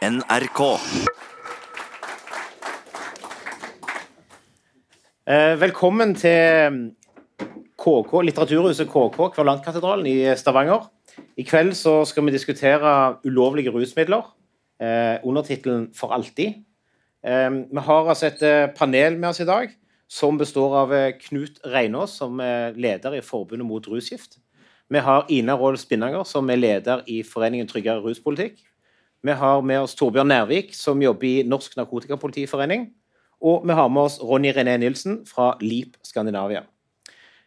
NRK. Eh, velkommen til KK, Litteraturhuset KK, Kverulantkatedralen i Stavanger. I kveld skal vi diskutere ulovlige rusmidler eh, under tittelen 'For alltid'. Eh, vi har altså et panel med oss i dag som består av Knut Reinås, som er leder i Forbundet mot rusgift. Vi har Ina Råd Spinnanger, som er leder i Foreningen tryggere ruspolitikk. Vi har med oss Torbjørn Nærvik, som jobber i Norsk Narkotikapolitiforening. Og vi har med oss Ronny René Nilsen fra LIP Skandinavia.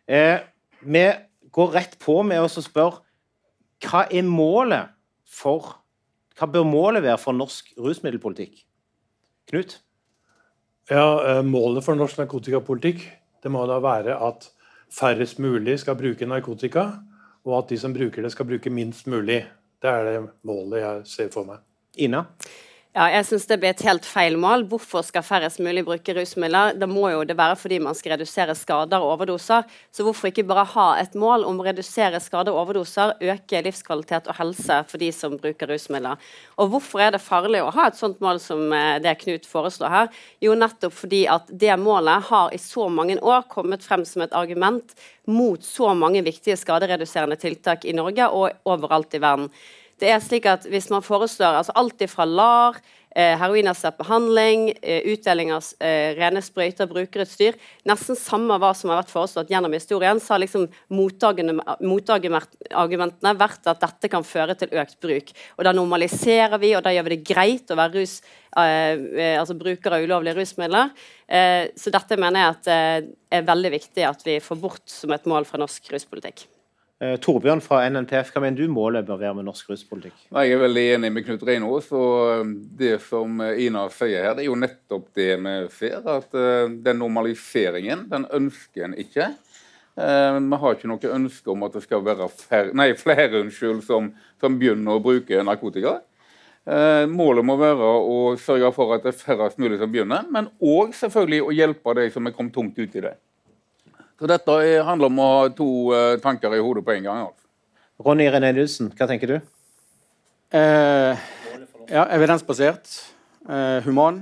Eh, vi går rett på med oss og spør hva er målet for Hva bør målet være for norsk rusmiddelpolitikk? Knut? Ja, eh, Målet for norsk narkotikapolitikk det må da være at færrest mulig skal bruke narkotika, og at de som bruker det, skal bruke minst mulig. Det er det målet jeg ser for meg. Ina? Ja, jeg synes det blir et helt feil mål. Hvorfor skal færrest mulig bruke rusmidler? Det må jo det være fordi man skal redusere skader og overdoser. Så hvorfor ikke bare ha et mål om å redusere skader og overdoser, øke livskvalitet og helse for de som bruker rusmidler? Og hvorfor er det farlig å ha et sånt mål som eh, det Knut foreslår her? Jo, nettopp fordi at det målet har i så mange år kommet frem som et argument mot så mange viktige skadereduserende tiltak i Norge og overalt i verden. Det er slik at Hvis man foreslår altså alt fra LAR, eh, behandling, eh, utdeling av eh, rene sprøyter, brukerutstyr Nesten samme hva som har vært foreslått gjennom historien, så har liksom motargumentene vært at dette kan føre til økt bruk. Og Da normaliserer vi, og da gjør vi det greit å være rus, eh, altså bruker av ulovlige rusmidler. Så dette mener jeg at er veldig viktig at vi får bort som et mål fra norsk ruspolitikk. Eh, Torbjørn fra NNTF, hva mener du målet bør være med norsk ruspolitikk? Jeg er veldig enig med Knut Reinås. og um, Det som Ina sier her, det er jo nettopp det vi ser. At uh, den normaliseringen, den ønsker en ikke. Vi har ikke noe ønske om at det skal være fer nei, flere unnskyld, som, som, begynner å bruke narkotika. Målet må være å sørge for at det er færrest mulig som begynner, men òg selvfølgelig å hjelpe de som er kommet tungt ut i det. Så dette handler om å ha to uh, tanker i hodet på en gang. Alf. Ronny René Nilsen, hva tenker du? Eh, ja, Evidensbasert, eh, human,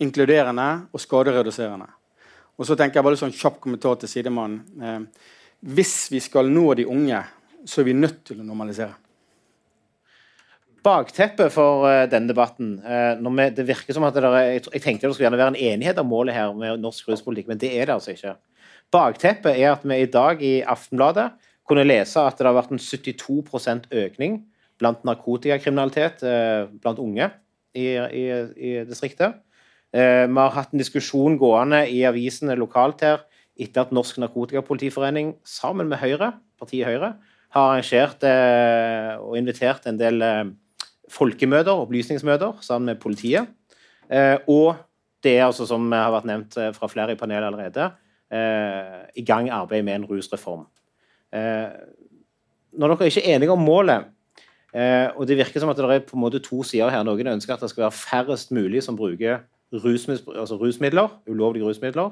inkluderende og skadereduserende. Og så tenker jeg bare sånn kjapp kommentar til sidemannen. hvis vi skal nå de unge, så er vi nødt til å normalisere. Bakteppet for denne debatten vi, det virker som at det er, Jeg tenkte det skulle gjerne være en enighet om målet her med norsk ruspolitikk, men det er det altså ikke. Bakteppet er at vi i dag i Aftenbladet kunne lese at det har vært en 72% økning blant narkotikakriminalitet eh, blant unge i, i, i distriktet. Eh, vi har hatt en diskusjon gående i avisene lokalt her etter at Norsk Narkotikapolitiforening sammen med Høyre, partiet Høyre har arrangert eh, og invitert en del folkemøter, opplysningsmøter, sammen med politiet. Og det er altså, som har vært nevnt fra flere i panelet allerede, i gang arbeidet med en rusreform. Eh, når dere ikke er enige om målet, eh, og det virker som at det er på en måte to sider her Noen ønsker at det skal være færrest mulig som bruker altså rusmidler, ulovlige rusmidler.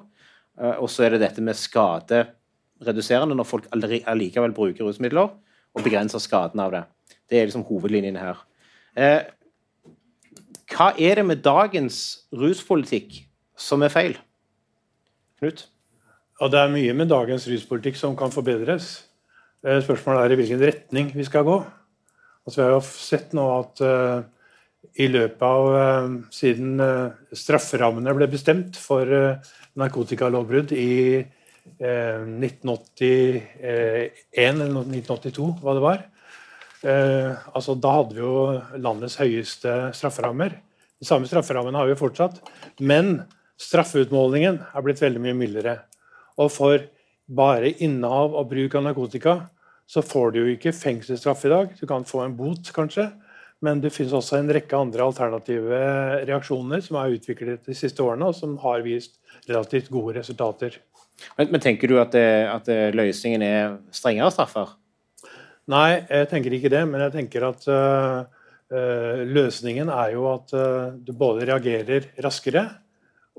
Og så er det dette med skadereduserende når folk allikevel bruker rusmidler, og begrenser skaden av det. Det er liksom hovedlinjen her. Hva er det med dagens ruspolitikk som er feil? Knut? Og det er mye med dagens ruspolitikk som kan forbedres. Eh, spørsmålet er i hvilken retning vi skal gå. Altså, vi har jo sett nå at uh, i løpet av uh, Siden uh, strafferammene ble bestemt for narkotikalovbrudd i 1981 eller 1982, hva det var altså, Da hadde vi jo landets høyeste strafferammer. De samme strafferammene har vi fortsatt. Men straffeutmålingen er blitt veldig mye mildere. Og for bare innehav og bruk av narkotika så får du jo ikke fengselsstraff i dag. Du kan få en bot, kanskje. Men det finnes også en rekke andre alternative reaksjoner som er utviklet de siste årene, og som har vist relativt gode resultater. Men, men tenker du at, det, at løsningen er strengere straffer? Nei, jeg tenker ikke det. Men jeg tenker at uh, løsningen er jo at uh, du både reagerer raskere,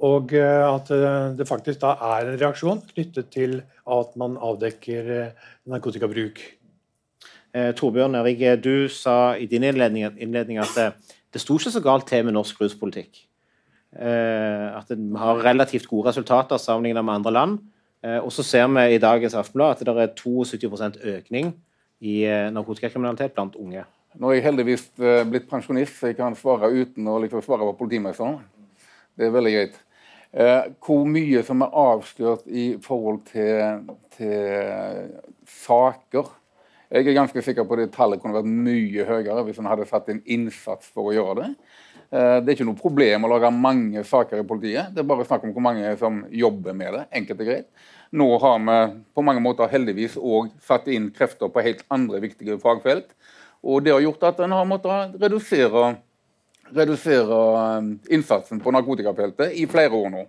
og eh, at eh, det faktisk da er en reaksjon knyttet til at man avdekker eh, narkotikabruk. Eh, Torbjørn Erik, du sa i din innledning, innledning at det, det sto ikke så galt til med norsk ruspolitikk. Eh, at vi har relativt gode resultater sammenlignet med andre land. Eh, og så ser vi i dagens Aftenblad at det er 72% økning i narkotikakriminalitet blant unge. Nå er jeg heldigvis blitt pensjonist, så jeg kan svare uten å liksom svare på politimesteren. Det er veldig greit. Eh, hvor mye som er avslørt i forhold til, til, saker Jeg er ganske sikker på at det tallet kunne vært mye høyere hvis en hadde satt inn innsats for å gjøre det. Eh, det er ikke noe problem å lage mange saker i politiet. Det er bare snakk om hvor mange som jobber med det. enkelt og greit. Nå har vi på mange måter heldigvis òg satt inn krefter på helt andre viktige fagfelt. Og det har gjort at en har måttet redusere redusere um, innsatsen på narkotikafeltet i flere år nå.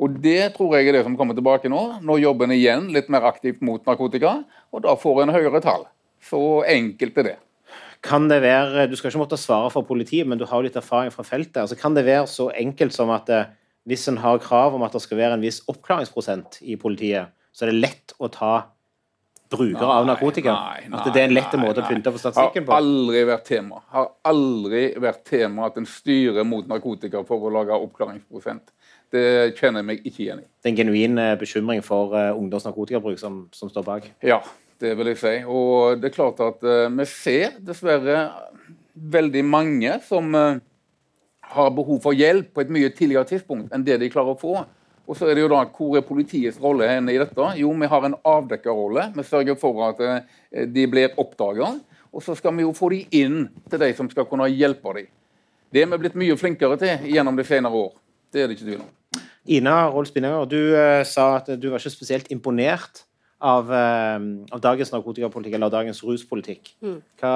Og Det tror jeg er det som kommer tilbake nå. Nå jobber en igjen litt mer aktivt mot narkotika, og da får en høyere tall. Så enkelt er det. Kan det være, Du skal ikke måtte svare for politiet, men du har litt erfaring fra feltet. altså Kan det være så enkelt som at eh, hvis en har krav om at det skal være en viss oppklaringsprosent i politiet, så er det lett å ta brukere av narkotika? Nei, nei, at det er en lett måte å pynte på statistikken på? Har aldri vært tema. Har aldri vært tema at en styrer mot narkotika for å lage oppklaringsprosent. Det kjenner jeg meg ikke igjen i. Det er en genuin eh, bekymring for uh, ungdoms narkotikabruk som, som, står bak? Ja, det vil jeg si. Og det er klart at uh, vi ser dessverre veldig mange som uh, har behov for hjelp på et mye tidligere tidspunkt enn det de klarer å få. Og så er det jo da, Hvor er politiets rolle i dette? Jo, vi har en avdekkerrolle. Vi sørger for at eh, de blir oppdaga. Og så skal vi jo få de inn til de som skal kunne hjelpe dem. Det er vi blitt mye flinkere til gjennom de senere år. Det er det ikke tvil om. Ina Rolf Spinnanger, du uh, sa at du var ikke spesielt imponert av, uh, av dagens narkotikapolitikk eller dagens ruspolitikk. Mm. Hva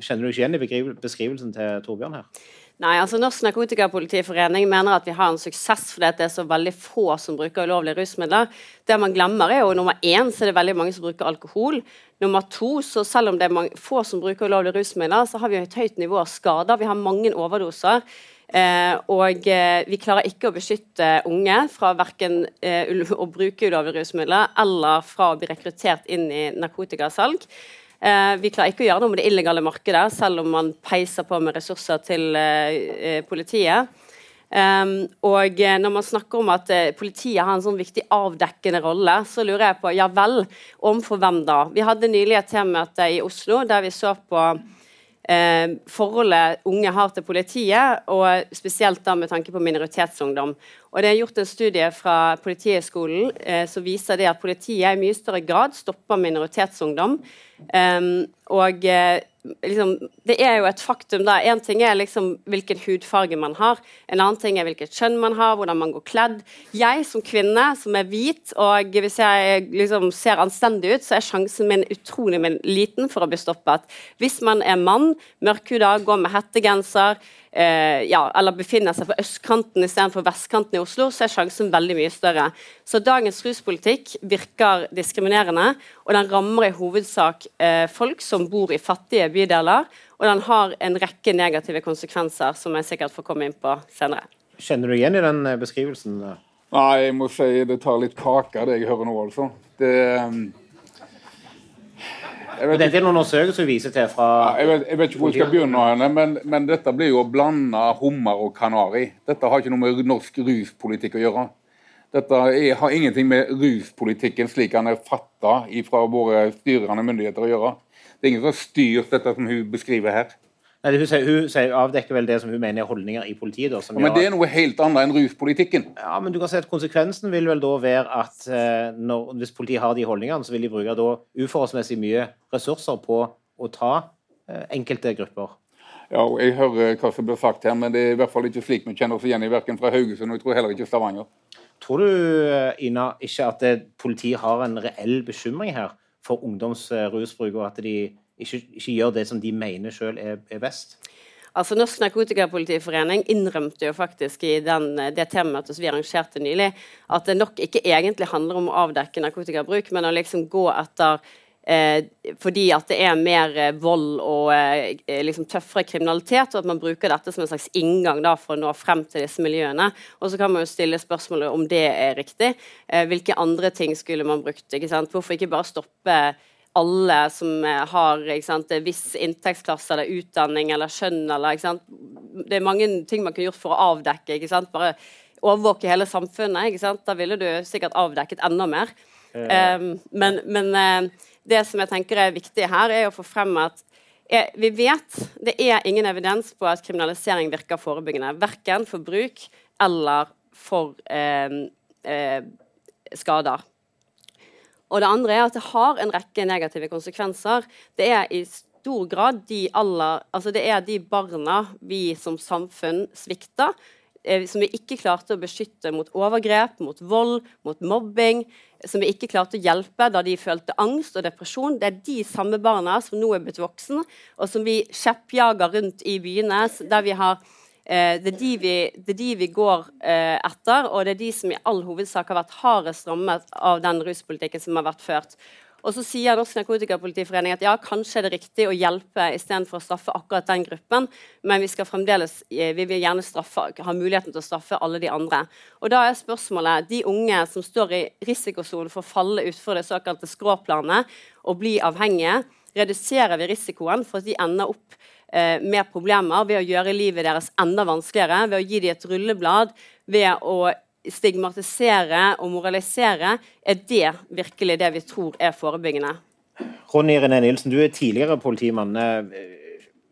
Kjenner du ikke igjen i beskrivelsen til Torbjørn her? Nei, altså Norsk Narkotikapolitiforening mener at vi har en suksess fordi det er så veldig få som bruker ulovlige rusmidler. Det man glemmer er jo nummer én så er det veldig mange som bruker alkohol. Nummer to, så selv om det er mange, få som bruker ulovlige rusmidler, så har vi et høyt nivå av skader. Vi har mange overdoser. Eh, og eh, vi klarer ikke å beskytte unge fra verken eh, å bruke ulovlige rusmidler eller fra å bli rekruttert inn i narkotikasalg. Eh, vi klarer ikke å gjøre noe med det illegale markedet, selv om man peiser på med ressurser til eh, eh, politiet. Um, og når man snakker om at uh, politiet har en sånn viktig avdekkende rolle, så lurer jeg på ja vel, overfor hvem da? Vi hadde nylig et temamøte i Oslo der vi så på uh, forholdet unge har til politiet, og spesielt da med tanke på minoritetsungdom. Og Det er gjort en studie fra Politihøgskolen eh, som viser det at politiet i mye større grad stopper minoritetsungdom Um, og eh, liksom, det er jo et faktum da. Én ting er liksom hvilken hudfarge man har, en annen ting er hvilket kjønn man har, hvordan man går kledd. Jeg som kvinne som er hvit, og hvis jeg liksom ser anstendig ut, så er sjansen min utrolig liten for å bli stoppet. Hvis man er mann, mørkhuda, går med hettegenser, eh, ja, eller befinner seg på østkanten istedenfor vestkanten i Oslo, så er sjansen veldig mye større. Så dagens ruspolitikk virker diskriminerende, og den rammer i hovedsak eh, folk som bor i fattige bydeler, og den har en rekke negative konsekvenser, som jeg sikkert får komme inn på senere. Kjenner du igjen i den eh, beskrivelsen? Nei, jeg må si det tar litt kake, det jeg hører nå, altså. Det... Um dette er noen undersøkelser som viser til fra jeg, vet, jeg, vet, ikke hvor jeg skal begynne, men, men dette blir jo å blande hummer og kanari. Dette har ikke noe med norsk ruspolitikk å gjøre. Dette er, har ingenting med ruspolitikken slik den er fatta fra våre styrende myndigheter å gjøre. Det er ingen som har styrt dette som hun beskriver her. Nei, hun, sier, hun sier, avdekker vel det som hun mener er holdninger i politiet. Da, ja, men det er noe helt annet enn ruspolitikken. Ja, men du kan si at Konsekvensen vil vel da være at eh, når, hvis politiet har de holdningene, så vil de bruke da uforholdsmessig mye ressurser på å ta eh, enkelte grupper. Ja, og Jeg hører hva som blir sagt her, men det er i hvert fall ikke slik vi kjenner oss igjen i verken fra Haugesund og jeg tror heller ikke Stavanger. Tror du eh, Ina, ikke at politiet har en reell bekymring her for ungdoms rusbruk, og at de ikke, ikke gjør det som de mener sjøl er, er, best? Altså Norsk Narkotikapolitiforening innrømte jo faktisk i den, det temamøtet som vi arrangerte nylig, at det nok ikke egentlig handler om å avdekke narkotikabruk, men å liksom gå etter eh, fordi at det er mer eh, vold og eh, liksom tøffere kriminalitet, og at man bruker dette som en slags inngang da, for å nå frem til disse miljøene. Og så kan man jo stille spørsmålet om det er riktig. Eh, hvilke andre ting skulle man brukt? ikke sant? Hvorfor ikke bare stoppe alle som har sant, viss inntektsklasse eller utdanning eller kjønn eller Det er mange ting man kunne gjort for å avdekke. Bare overvåke hele samfunnet. Da ville du sikkert avdekket enda mer. Um, men, men uh, det som jeg tenker er viktig her, er å få frem at vi vet det er ingen evidens på at kriminalisering virker forebyggende. Verken for bruk eller for eh, eh, skader. Og det andre er at det har en rekke negative konsekvenser. Det er i stor grad de, aller, altså det er de barna vi som samfunn svikter, eh, som vi ikke klarte å beskytte mot overgrep, mot vold, mot mobbing, som vi ikke klarte å hjelpe da de følte angst og depresjon. Det er de samme barna som nå er blitt voksne, og som vi kjeppjager rundt i byene. der vi har Eh, det, er de vi, det er de vi går eh, etter, og det er de som i all hovedsak har vært hardest rammet av den ruspolitikken som har vært ført. Og så sier Norsk Narkotikapolitiforening at ja, kanskje er det riktig å hjelpe istedenfor å straffe akkurat den gruppen, men vi skal fremdeles, eh, vi vil gjerne straffe, ha muligheten til å straffe alle de andre. Og da er spørsmålet de unge som står i risikosonen for å falle utfor det såkalte skråplanet og bli avhengige, reduserer vi risikoen for at de ender opp eh, med problemer ved å gjøre livet deres enda vanskeligere, ved å gi dem et rulleblad, ved å stigmatisere og moralisere, er det virkelig det vi tror er forebyggende. Ronny René Nilsen, du er tidligere politimann. Eh,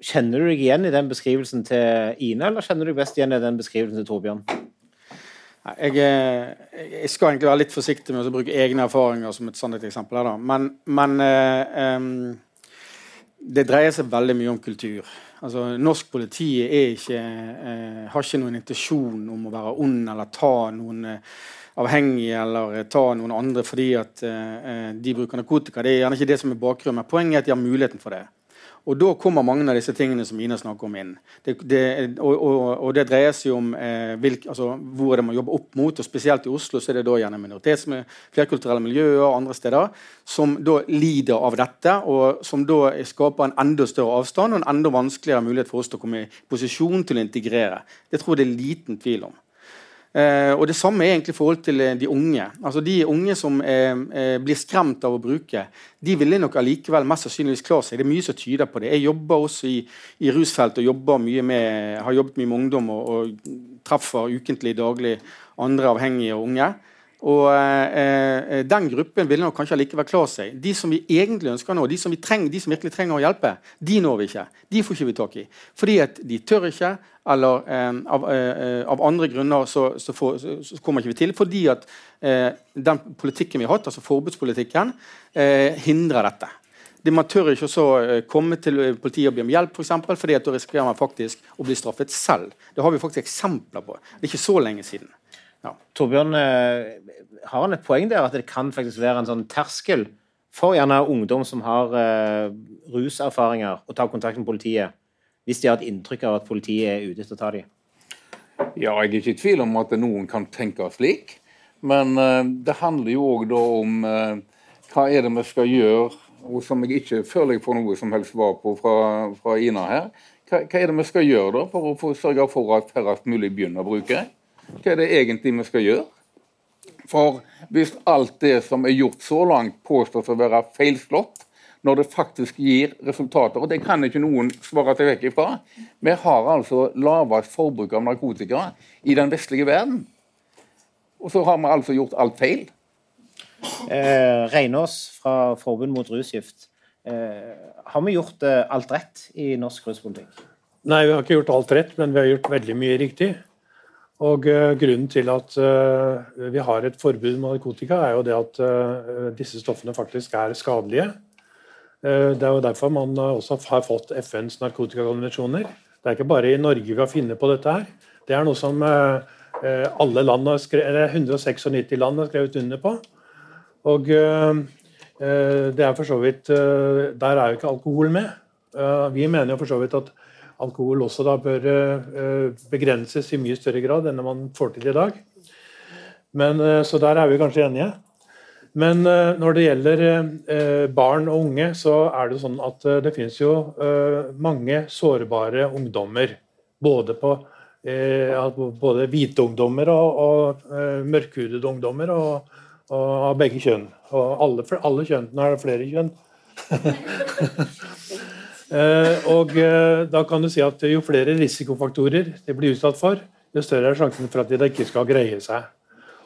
kjenner du deg igjen i den beskrivelsen til Ine, eller kjenner du deg best igjen i den beskrivelsen til Torbjørn? Jeg, eh, jeg, skal egentlig være litt forsiktig med å bruke egne erfaringer som et sannhetseksempel. men, men um, det dreier seg veldig mye om kultur. Altså, norsk politi ikke, eh, har ikke noen intensjon om å være ond eller ta noen eh, avhengige eller ta noen andre fordi at eh, de bruker narkotika. Det er gjerne ikke det som er bakgrunnen, men poenget er at de har muligheten for det. Og da kommer mange av disse tingene som Ina snakker om, inn. Det, det, og, og, og, det dreier seg om eh, hvilk, altså, hvor det man jobber opp mot. og Spesielt i Oslo så er det da gjerne minoritets- flerkulturelle miljøer og andre steder som da lider av dette, og som da skaper en enda større avstand og en enda vanskeligere mulighet for oss til å komme i posisjon til å integrere. Det tror jeg det er liten tvil om. Eh, og Det samme er egentlig i forhold til eh, de unge. Altså De unge som eh, eh, blir skremt av å bruke, de ville nok allikevel mest sannsynligvis klare seg. Det er mye som tyder på det. Jeg jobber også i, i rusfeltet og jobber mye med, har jobbet mye med ungdom og, og treffer ukentlig, daglig andre avhengige unge. Og eh, eh, Den gruppen vil nok kanskje likevel klare seg. De som vi egentlig ønsker nå, de som, trenger, de som virkelig trenger å hjelpe, de når vi ikke. De får ikke vi tak i. Fordi at de tør ikke, eller eh, av, eh, av, andre grunner så, så, får, så, kommer ikke vi til. Fordi at eh, den politikken vi har hatt, altså forbudspolitikken, eh, hindrer dette. De, man tør ikke å komme til politiet og be om hjelp, for eksempel, fordi at da risikerer man faktisk å bli straffet selv. Det har vi faktisk eksempler på. Det er ikke så lenge siden. Ja. Torbjørn, eh, har han et poeng der at det kan faktisk være en sånn terskel for gjerne ungdom som har uh, ruserfaringer, å ta kontakt med politiet hvis de har et inntrykk av at politiet er ute etter å ta dem? Ja, jeg er ikke i tvil om at noen kan tenke slik. Men uh, det handler jo òg om uh, hva er det vi skal gjøre, og som jeg ikke føler jeg får noe som helst svar på fra, fra Ina her. Hva, hva, er det vi skal gjøre da for å sørge for at færrest mulig begynner å bruke? Hva er det egentlig vi skal gjøre? For hvis alt det som er gjort så langt, påstås å være feilslått, når det faktisk gir resultater, og det kan ikke noen svare seg vekk ifra Vi har altså lavest forbruk av narkotika i den vestlige verden. Og så har vi altså gjort alt feil. Eh, Reinås fra Forbund mot rusgift. Eh, har vi gjort eh, alt rett i norsk ruspolitikk? Nei, vi har ikke gjort alt rett, men vi har gjort veldig mye riktig. Og uh, Grunnen til at uh, vi har et forbud mot narkotika, er jo det at uh, disse stoffene faktisk er skadelige. det er jo derfor man også har fått FNs narkotikakonvensjoner. Det er ikke bare i Norge vi har funnet på dette. her. Det er noe som alle land har skrevet, 196 land har skrevet under på. Og det er for så vidt Der er jo ikke alkohol med. vi mener jo for så vidt at alkohol også da bør eh, begrenses i mye større grad enn man får til i dag. Men, eh, så der er vi kanskje enige. Men eh, når det gjelder barn og unge, så er det sånn at det finnes jo mange sårbare ungdommer. Både, på, både hvite ungdommer og, og mørkhudede ungdommer, og, av begge kjønn. Og alle, alle kjønnene er det flere kjønn. Eh, og eh, da kan du si at Jo flere risikofaktorer de blir utsatt for, jo større er sjansen for at de ikke skal greie seg.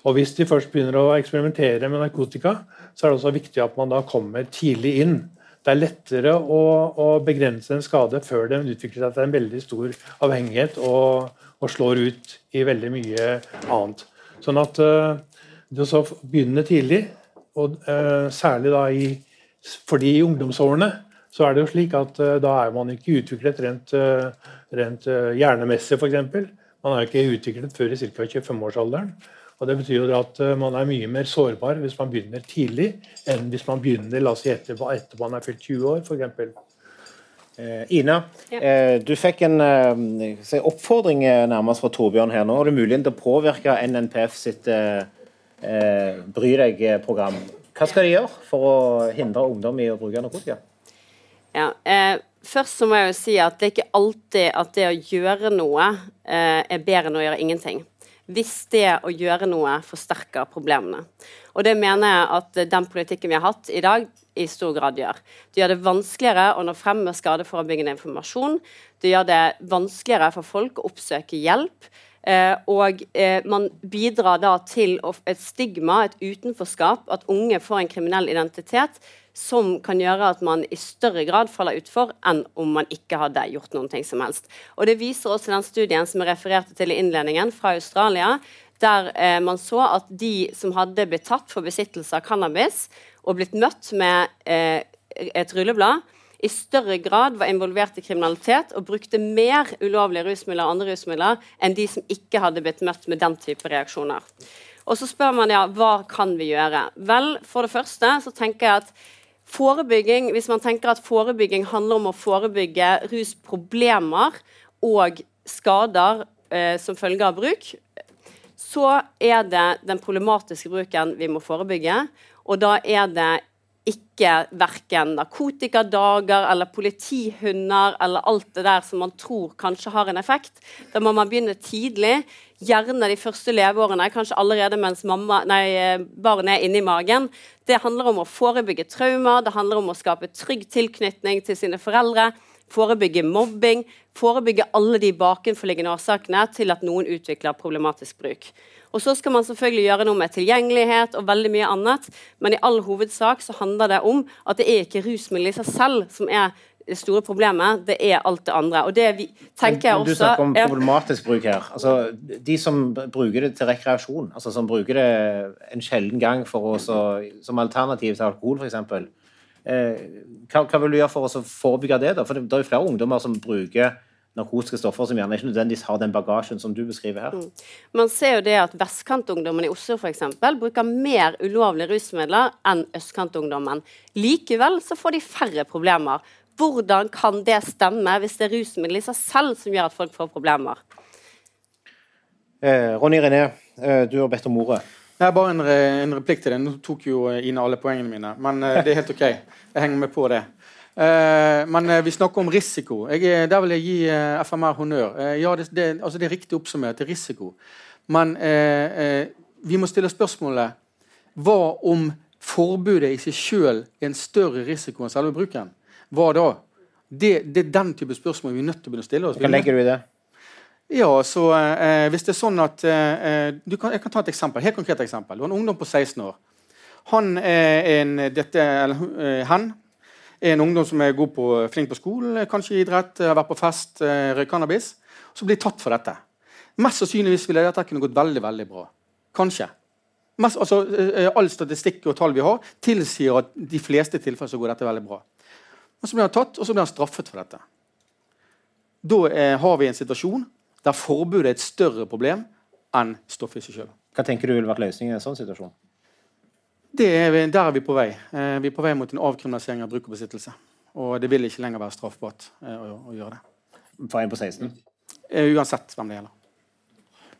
Og Hvis de først begynner å eksperimentere med narkotika, så er det også viktig at man da kommer tidlig inn. Det er lettere å, å begrense en skade før den utvikler seg til en veldig stor avhengighet og, og slår ut i veldig mye annet. Sånn at uh, det å begynne tidlig, og uh, særlig da i, fordi i ungdomsårene så er det jo slik at uh, da er man ikke utviklet rent, uh, rent uh, hjernemessig, f.eks. Man er ikke utviklet før i ca. 25-årsalderen. Og Det betyr jo at man er mye mer sårbar hvis man begynner tidlig, enn hvis man begynner la oss si, etter, etter man er fylt 20 år, f.eks. Eh, Ina, ja. eh, du fikk en eh, oppfordring nærmest fra Torbjørn her. Nå har du muligheten til å påvirke NNPF sitt Bry deg-program. Hva skal de gjøre for å hindre ungdom i å bruke narkotika? Ja, eh, først så må jeg jo si at det er ikke alltid at det å gjøre noe eh, er bedre enn å gjøre ingenting. Hvis det å gjøre noe forsterker problemene. Og det mener jeg at den politikken vi har hatt i dag, i stor grad gjør. Det gjør det vanskeligere å nå frem med skadeforebyggende informasjon. Det gjør det vanskeligere for folk å oppsøke hjelp. Eh, og eh, man bidrar da til et stigma, et utenforskap, at unge får en kriminell identitet som kan gjøre at man i større grad faller utfor enn om man ikke hadde gjort noen ting som helst. Og Det viser også den studien som jeg refererte til i innledningen, fra Australia, der eh, man så at de som hadde blitt tatt for besittelse av cannabis og blitt møtt med eh, et rulleblad, i større grad var involvert i kriminalitet og brukte mer ulovlige rusmidler og andre rusmidler enn de som ikke hadde blitt møtt med den type reaksjoner. Og så spør man ja, hva kan vi gjøre? Vel, for det første så tenker jeg at Forebygging, Hvis man tenker at forebygging handler om å forebygge rusproblemer og skader eh, som følge av bruk, så er det den problematiske bruken vi må forebygge. Og da er det ikke verken narkotikadager eller politihunder eller alt det der som man tror kanskje har en effekt. Da må man begynne tidlig, gjerne de første leveårene, kanskje allerede mens mamma, nei, barnet er inni magen. Det handler om å forebygge traumer, det handler om å skape trygg tilknytning til sine foreldre. Forebygge mobbing, forebygge alle de bakenforliggende årsakene til at noen utvikler problematisk bruk. Og så skal man selvfølgelig gjøre noe med tilgjengelighet og veldig mye annet, men i all hovedsak så handler det om at det er ikke rusmiddelet i seg selv som er det store problemet, det er alt det andre. Og det vi, tenker jeg også... Du snakker om problematisk bruk her. Altså, de som bruker det til rekreasjon, altså som bruker det en sjelden gang for å, som alternativ til alkohol, f.eks. Eh, hva, hva, vil du gjøre for å forebygge det? da? For det, det er jo flere ungdommer som bruker narkotiske stoffer som gjerne ikke nødvendigvis har den bagasjen som du beskriver her. Mm. Man ser jo det at vestkantungdommen i Oslo f.eks. bruker mer ulovlige rusmidler enn østkantungdommen. Likevel så får de færre problemer. Hvordan kan det stemme hvis det er rusmidler i seg selv som gjør at folk får problemer? Eh, Ronny René, eh, du har bedt om ordet. Nei, Bare en, en, replikk til det. Nå tok jo Ine alle poengene mine, men eh, det er helt OK. Jeg henger med på det. Uh, men uh, vi snakker om risiko. Jeg, der vil jeg gi FMR honnør. ja, det, det, altså det, er riktig oppsummert. Det er risiko. Men vi må stille spørsmålet hva om forbudet i seg selv er en større risiko enn selve bruken? Hva da? Det, det, er den type spørsmål vi er nødt til å begynne å stille oss. Hva legger du i det? Ja, så Hvis det er sånn at kan, Jeg kan ta et eksempel, helt konkret eksempel. Du har en ungdom på 16 år. Han er en, dette, eller, hen en ungdom som er god på, flink på skolen, kanskje idrett, har vært på fest, røyker cannabis, så blir tatt for dette. Mest sannsynligvis ville dette kunne gått veldig veldig bra. Kanskje. Mest, altså, eh, all statistikk og tall vi har, tilsier at de fleste tilfeller så går dette veldig bra. Men så blir han tatt, og så blir han straffet for dette. Da er, har vi en situasjon der forbudet er et større problem enn stoffet i seg sjøl. Hva tenker du ville vært løsningen i en sånn situasjon? Er vi, der er vi på vei. Eh, vi er på vei mot en avkriminalisering av bruk og besittelse. Og det vil ikke lenger være straffbart eh, å, å, gjøre det. For en på 16? Eh, uansett hvem det gjelder.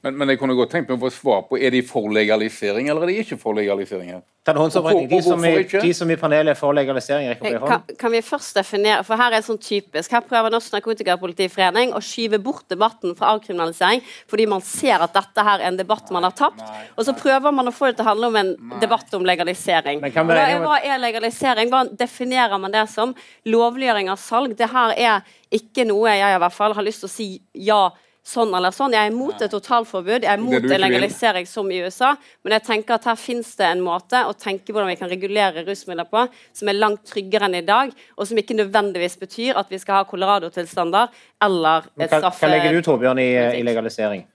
Men, men, jeg kunne godt tenkt meg å få svar på er de for legalisering eller er de ikke for legalisering. Ta en håndsopprekning. De, som i, de som i panelet er for legalisering, rekker kan, kan vi først definere, for Her er det sånn typisk. Her prøver Norsk Narkotikapolitiforening å skyve bort debatten fra avkriminalisering fordi man ser at dette her er en debatt man har tapt. Og så prøver man å få det til å handle om en debatt om legalisering. Og er, hva er legalisering? Hva definerer man det som? Lovliggjøring av salg. Det her er ikke noe jeg i hvert fall har lyst til å si ja sånn eller sånn. Jeg er imot et totalforbud, jeg er imot en legalisering som i USA. Men jeg tenker at her finnes det en måte å tenke hvordan vi kan regulere rusmidler på som er langt tryggere enn i dag, og som ikke nødvendigvis betyr at vi skal ha Colorado-tilstander eller et straffe... Hva legger du, Torbjørn, i, i legalisering?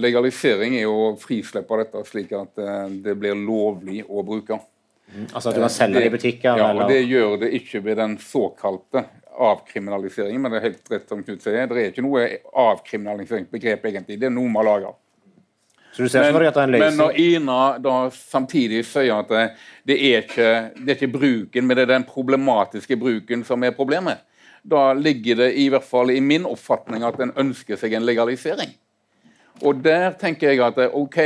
Legalisering er jo frislipp av dette, slik at eh, det blir lovlig å bruke. Mm, altså at du kan selge det i butikker? Ja, og det gjør det ikke ved den såkalte avkriminalisering, men det er helt rett som Knut sier. Det er ikke noe avkriminaliseringsbegrep, egentlig. Det er noe vi har laga. Men, men, når Ina da samtidig sier at det, det, er ikke, det er ikke bruken, men det er den problematiske bruken som er problemet, da ligger det i hvert fall i min oppfatning at en ønsker seg en legalisering. Og der tenker jeg at OK,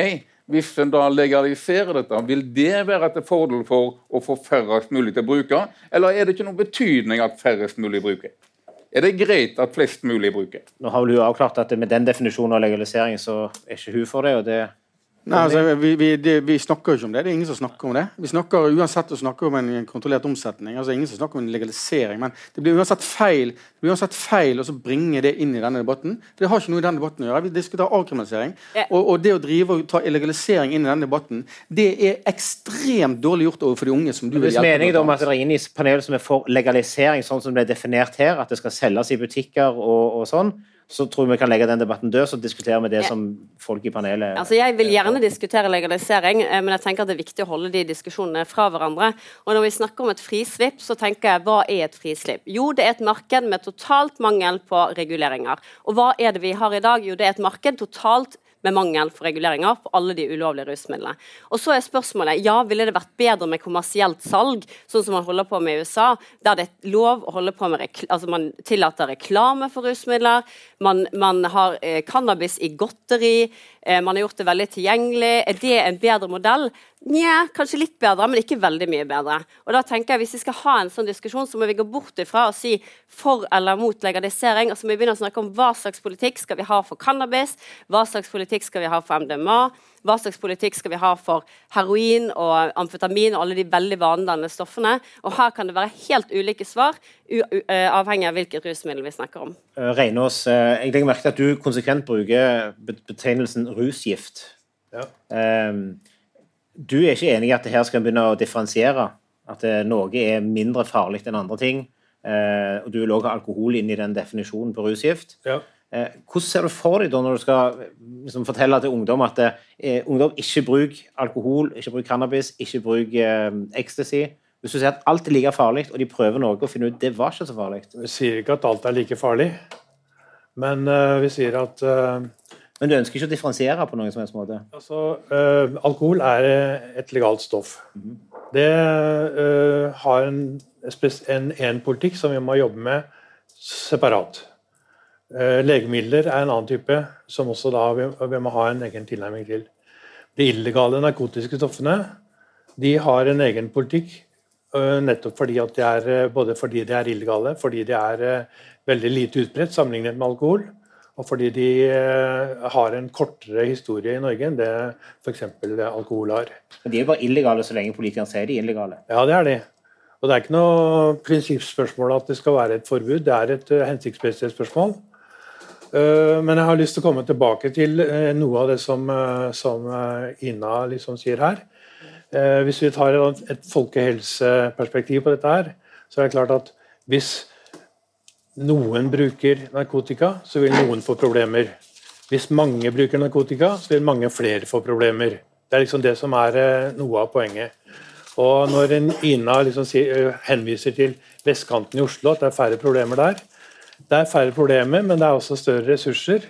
hvis en da legaliserer dette, vil det være til fordel for å få færrest mulig til å bruke, eller er det ikke noen betydning at færrest mulig bruker? Er det greit at flest mulig bruker? Nå har vel hun avklart at Med den definisjonen av legalisering så er ikke hun for det. og det Nei, altså, vi, vi, det, vi, snakker jo ikke om det. Det er ingen som snakker om det. Vi snakker uansett å snakke om en kontrollert omsetning. altså Ingen som snakker om en legalisering. Men det blir uansett feil det blir uansett feil å bringe det inn i denne debatten. Det har ikke noe i denne debatten å gjøre. Vi diskuterer avkriminalisering. Ja. Og, og, det å drive og ta legalisering inn i denne debatten, det er ekstremt dårlig gjort overfor de unge. som du vil hjelpe. Hvis meningen om at det er inne i panelet som er for legalisering, sånn som det er definert her, at det skal selges i butikker og, og sånn, så tror vi kan legge den debatten død, så diskuterer vi det ja. som folk i panelet Altså, Jeg vil gjerne diskutere legalisering, eh, men jeg tenker at det er viktig å holde de diskusjonene fra hverandre. Og Når vi snakker om et frislipp, så tenker jeg hva er et frislipp? Jo, det er et marked med totalt mangel på reguleringer. Og hva er det vi har i dag? Jo, det er et marked totalt med mangel for reguleringer på alle de ulovlige rusmidlene. Og så er spørsmålet ja, ville det vært bedre med kommersielt salg, sånn som man holder på med i USA, der det er lov å holde på med altså man tillater reklame for rusmidler, man, man har eh, cannabis i godteri, eh, man har gjort det veldig tilgjengelig. Er det en bedre modell? Nja, kanskje litt bedre, men ikke veldig mye bedre. Og da tenker jeg Hvis vi skal ha en sånn diskusjon, så må vi gå bort ifra å si for eller mot legalisering. og så må vi begynne å snakke om Hva slags politikk skal vi ha for cannabis? Hva slags politikk skal vi ha for MDMA? Hva slags politikk skal vi ha for heroin og amfetamin og alle de veldig vanedannende stoffene? Og Her kan det være helt ulike svar, eh, avhengig av hvilket rusmiddel vi snakker om. Uh, Reinås, uh, jeg legger merke til at du konsekvent bruker betegnelsen rusgift. Ja. Um, du er ikke enig i at det her skal begynne å differensiere? At noe er mindre farlig enn andre ting? Eh, og Du vil òg ha alkohol inn i den definisjonen på rusgift. Ja. Eh, hvordan ser du for deg da når du skal liksom, fortelle til ungdom at eh, ungdom ikke bruker alkohol, ikke bruker cannabis, ikke bruker ecstasy? Hvis du sier at alt er like farlig, og de prøver noe og finner ut det var ikke så farlig Vi sier ikke at alt er like farlig, men uh, vi sier at uh, men du ønsker ikke å differensiere på noen som helst måte? Altså, uh, Alkohol er et legalt stoff. Mm. Det øh, har en, en, en, politikk som vi må jobbe med separat. Uh, legemidler er en annen type som også da vi, vi, må ha en egen tilnærming til. De illegale narkotiske stoffene de har en egen politikk uh, nettopp fordi at de er, både fordi de er illegale, fordi de er veldig lite utbredt sammenlignet med alkohol og fordi de eh, har en kortere historie i Norge enn det f.eks. alkohol har. Men de er bare illegale så lenge politikerne sier de er illegale? Ja, det er de. Og det er ikke noe prinsippspørsmål at det skal være et forbud. Det er et hensiktsmessighetsspørsmål. Uh, men jeg har lyst til å komme tilbake til uh, noe av det som, som Ina liksom sier her. Hvis vi tar et, folkehelseperspektiv på dette her, så er det klart at hvis noen bruker narkotika, så vil noen få problemer. Hvis mange bruker narkotika, så vil mange flere få problemer. Det er liksom det som er eh, noe av poenget. Og når Ina liksom eh, henviser til vestkanten i Oslo, at det er færre problemer der Det er færre problemer, men det er også større ressurser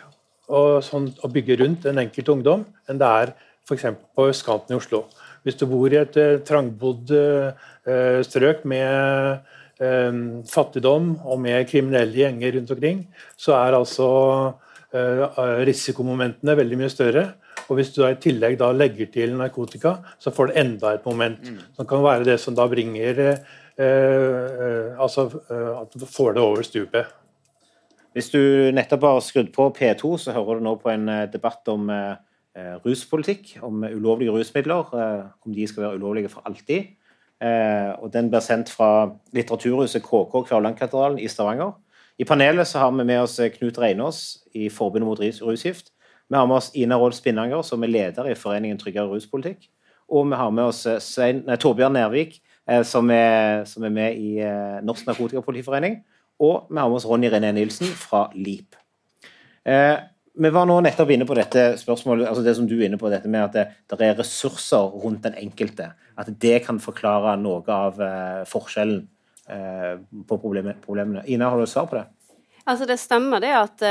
og sånn, å bygge rundt en enkelt ungdom enn det er f.eks. på østkanten i Oslo. Hvis du bor i et uh, trangbodd uh, strøk med Ehm, fattigdom og med kriminelle gjenger rundt omkring, så er altså risikomomentene veldig mye større. Og hvis du da i tillegg da legger til narkotika, så får du enda et moment. Mm. Som kan være det som da bringer eh, Altså at du får det over stupet. Hvis du nettopp har skrudd på P2, så hører du nå på en debatt om eh, ruspolitikk. Om ulovlige rusmidler. Eh, om de skal være ulovlige for alltid. Eh, og Den blir sendt fra Litteraturhuset KK Kvervlandkatedralen i Stavanger. I panelet så har vi med oss Knut Reinås i Forbundet mot rusgift. Vi har med oss Ina Rolf Spinnanger, som er leder i Foreningen tryggere ruspolitikk. Og vi har med oss eh, Svein, nei, Torbjørn Nervik, eh, som, er, som, er, med i eh, Norsk Narkotikapolitiforening. Og vi har med oss Ronny René Nilsen fra LIP. Eh, vi var nå nettopp inne på dette spørsmålet, altså det som du er inne på, dette med at det, det er ressurser rundt den enkelte. At det kan forklare noe av eh, forskjellen eh, på problemene. Ina, har du et svar på det? Altså Det stemmer det at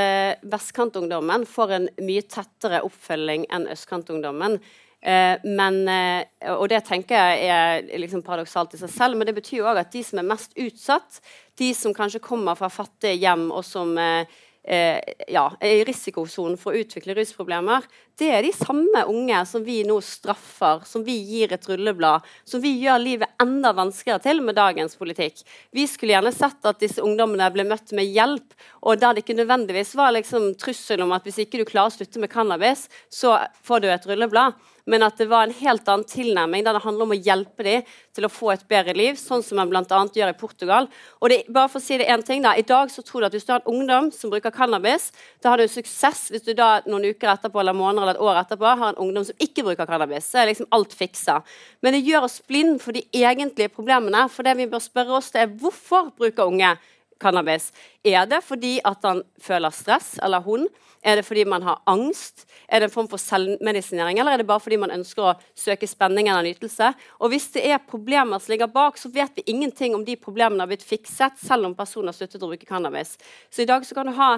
vestkantungdommen får en mye tettere oppfølging enn østkantungdommen. Eh, men, eh, og det tenker jeg er liksom paradoksalt i seg selv, men det betyr jo òg at de som er mest utsatt, de som kanskje kommer fra fattige hjem og som eh, ja, er i risikosonen for å utvikle rusproblemer, det er de samme unge som vi nå straffer, som vi gir et rulleblad, som vi gjør livet enda vanskeligere til med dagens politikk. Vi skulle gjerne sett at disse ungdommene ble møtt med hjelp, og der det ikke nødvendigvis var liksom trussel om at hvis ikke du klarer å slutte med cannabis, så får du et rulleblad men at det var en helt annen tilnærming der det handler om å hjelpe dem til å få et bedre liv, sånn som man bl.a. gjør i Portugal. Og det, bare for å si det en ting da, I dag så tror du at hvis du har en ungdom som bruker cannabis, da har du suksess hvis du da noen uker etterpå eller måneder eller et år etterpå har en ungdom som ikke bruker cannabis. Så er liksom alt fiksa. Men det gjør oss blind for de egentlige problemene. For det vi bør spørre oss, det er hvorfor bruker unge cannabis? Er det fordi at han føler stress, eller hun? Er det fordi man har angst? Er det en form for selvmedisinering, eller er det bare fordi man ønsker å søke spenning eller nytelse? Og hvis det er problemer som ligger bak, så vet vi ingenting om de problemene har blitt fikset, selv om personen har sluttet å bruke cannabis. Så i dag så kan du ha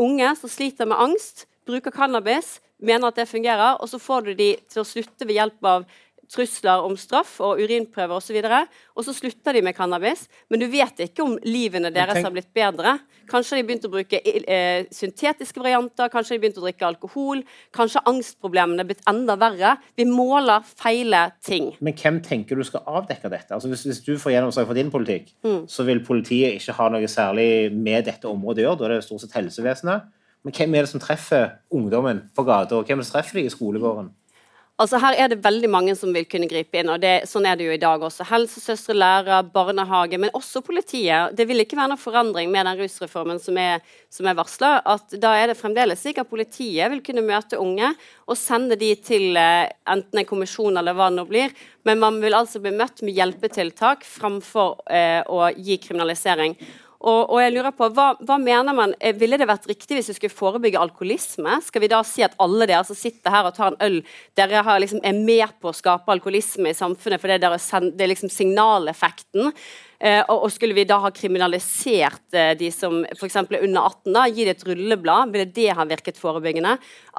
unge som sliter med angst, bruker cannabis, mener at det fungerer, og så får du de til å slutte ved hjelp av trusler om straff og urinprøver osv. Og, så og så slutter de med cannabis, men du vet ikke om livene deres har blitt bedre. Kanskje de har begynt å bruke eh, syntetiske varianter, kanskje de har begynt å drikke alkohol. Kanskje angstproblemene er blitt enda verre. Vi måler feile ting. Men hvem tenker du skal avdekke dette? Altså hvis, hvis du får gjennomslag for din politikk, mm. så vil politiet ikke ha noe særlig med dette området å gjøre. Da er det stort sett helsevesenet. Men hvem er det som treffer ungdommen på gata, og hvem er det som treffer de i skolegården? Altså Her er det veldig mange som vil kunne gripe inn, og det, sånn er det jo i dag også. Helsesøstre, lærere, barnehage, men også politiet. Det vil ikke være noen forandring med den rusreformen som er, som er varsla. Da er det fremdeles slik at politiet vil kunne møte unge og sende de til eh, enten en kommisjon eller hva det nå blir. Men man vil altså bli møtt med hjelpetiltak framfor eh, å gi kriminalisering. Og, og, jeg lurer på, hva, hva, mener man, eh, Ville det vært riktig hvis vi skulle forebygge alkoholisme? Skal vi da si at alle dere som sitter her og tar en øl, dere liksom, er med på å skape alkoholisme i samfunnet fordi det er liksom signaleffekten? Eh, og, og, Skulle vi da ha kriminalisert eh, de som f.eks. er under 18, da, gi det et rulleblad, ville det ha virket forebyggende?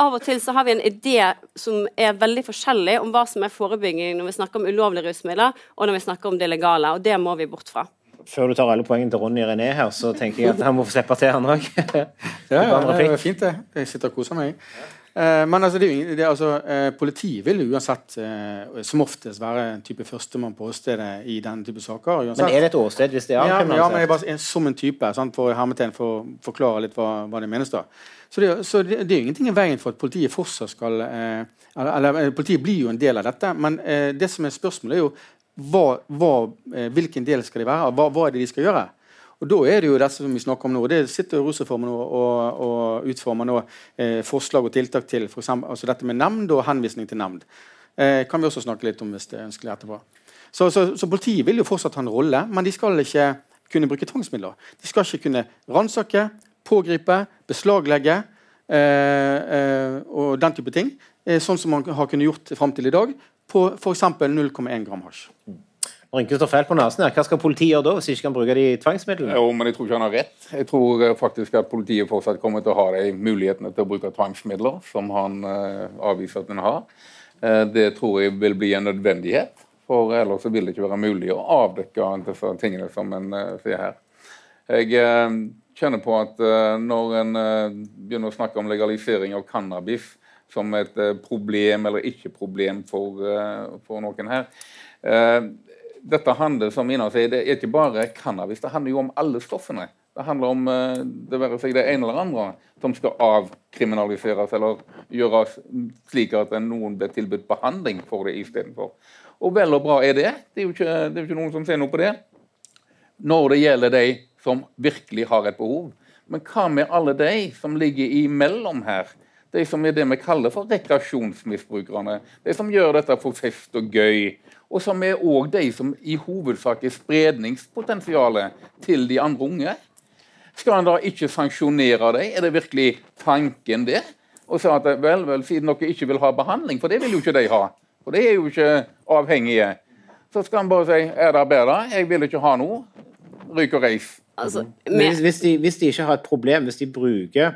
Av og til så har vi en idé som er veldig forskjellig om hva som er forebygging når vi snakker om ulovlige rusmidler og når vi snakker om det legale, og det må vi bort fra før du tar alle poengene til Ronny René her, så tenker jeg at han må få slippe til, han òg. ja, ja, det er fint, det. Jeg sitter og koser meg. Eh, men altså, det, det, altså, eh, politiet vil uansett eh, som oftest være en type førstemann på åstedet i den type saker. Uansett. Men er det et åsted hvis det er avkriminalisert? Ja, ja, men jeg bare, som en type, sant, for hermetegn, for å forklare litt hva, hva det menes da. Så, det, så det, det, er ingenting i veien for at politiet fortsatt skal eh, eller, eller, Politiet blir jo en del av dette, men eh, det som er spørsmålet, er jo hva, hva, eh, hvilken del skal de være? Hva, hva, er det de skal gjøre? Og Da er det jo det som vi snakker om nå. Det sitter Rusreformen og, og, og utformer nå eh, forslag og tiltak til for eksempel, altså dette med nemnd og henvisning til nemnd. Eh, kan vi også snakke litt om hvis det er ønskelig etterpå. Så, så, så, Politiet vil jo fortsatt ha en rolle, men de skal ikke kunne bruke tvangsmidler. De skal ikke kunne ransake, pågripe, beslaglegge eh, eh, og den type ting. Eh, sånn som man har kunnet gjort fram til i dag på f.eks. 0,1 gram hasj. Rynke står feil på nesen her. Hva skal politiet gjøre da, hvis de ikke kan bruke de tvangsmidlene? Jo, men Jeg tror ikke han har rett. Jeg tror eh, faktisk at politiet fortsatt kommer til å ha de mulighetene til å bruke tvangsmidler, som han uh, avviser at han har. Uh, det tror jeg vil bli en nødvendighet, for ellers vil det ikke være mulig å avdekke disse tingene som en uh, sier her. Jeg kjenner på at uh, når en uh, begynner å snakke om legalisering av cannabis som et uh, problem eller ikke problem for, for noen her Dette handler som Ina sier, det er ikke bare cannabis, det handler jo om alle stoffene. Det handler om det være seg det ene eller andre som skal avkriminaliseres eller gjøres slik at noen blir tilbudt behandling for det istedenfor. Og vel og bra er det. Det er jo ikke, det er jo ikke noen som ser noe på det. Når det gjelder de som virkelig har et behov. Men hva med alle de som ligger imellom her? De som er det vi kaller for rekreasjonsmisbrukerne. De som gjør dette for fest og gøy. Og som er òg de som i hovedsak er spredningspotensialet til de andre unge. Skal en da ikke sanksjonere dem? Er det virkelig tanken det? Og si at vel, vel, siden dere ikke vil ha behandling, for det vil jo ikke de ha. For de er jo ikke avhengige. Så skal en bare si er det bedre? Jeg vil ikke ha noe. Ryk og reis. Altså, hvis, hvis, de, hvis, de, ikke har et problem, hvis de bruker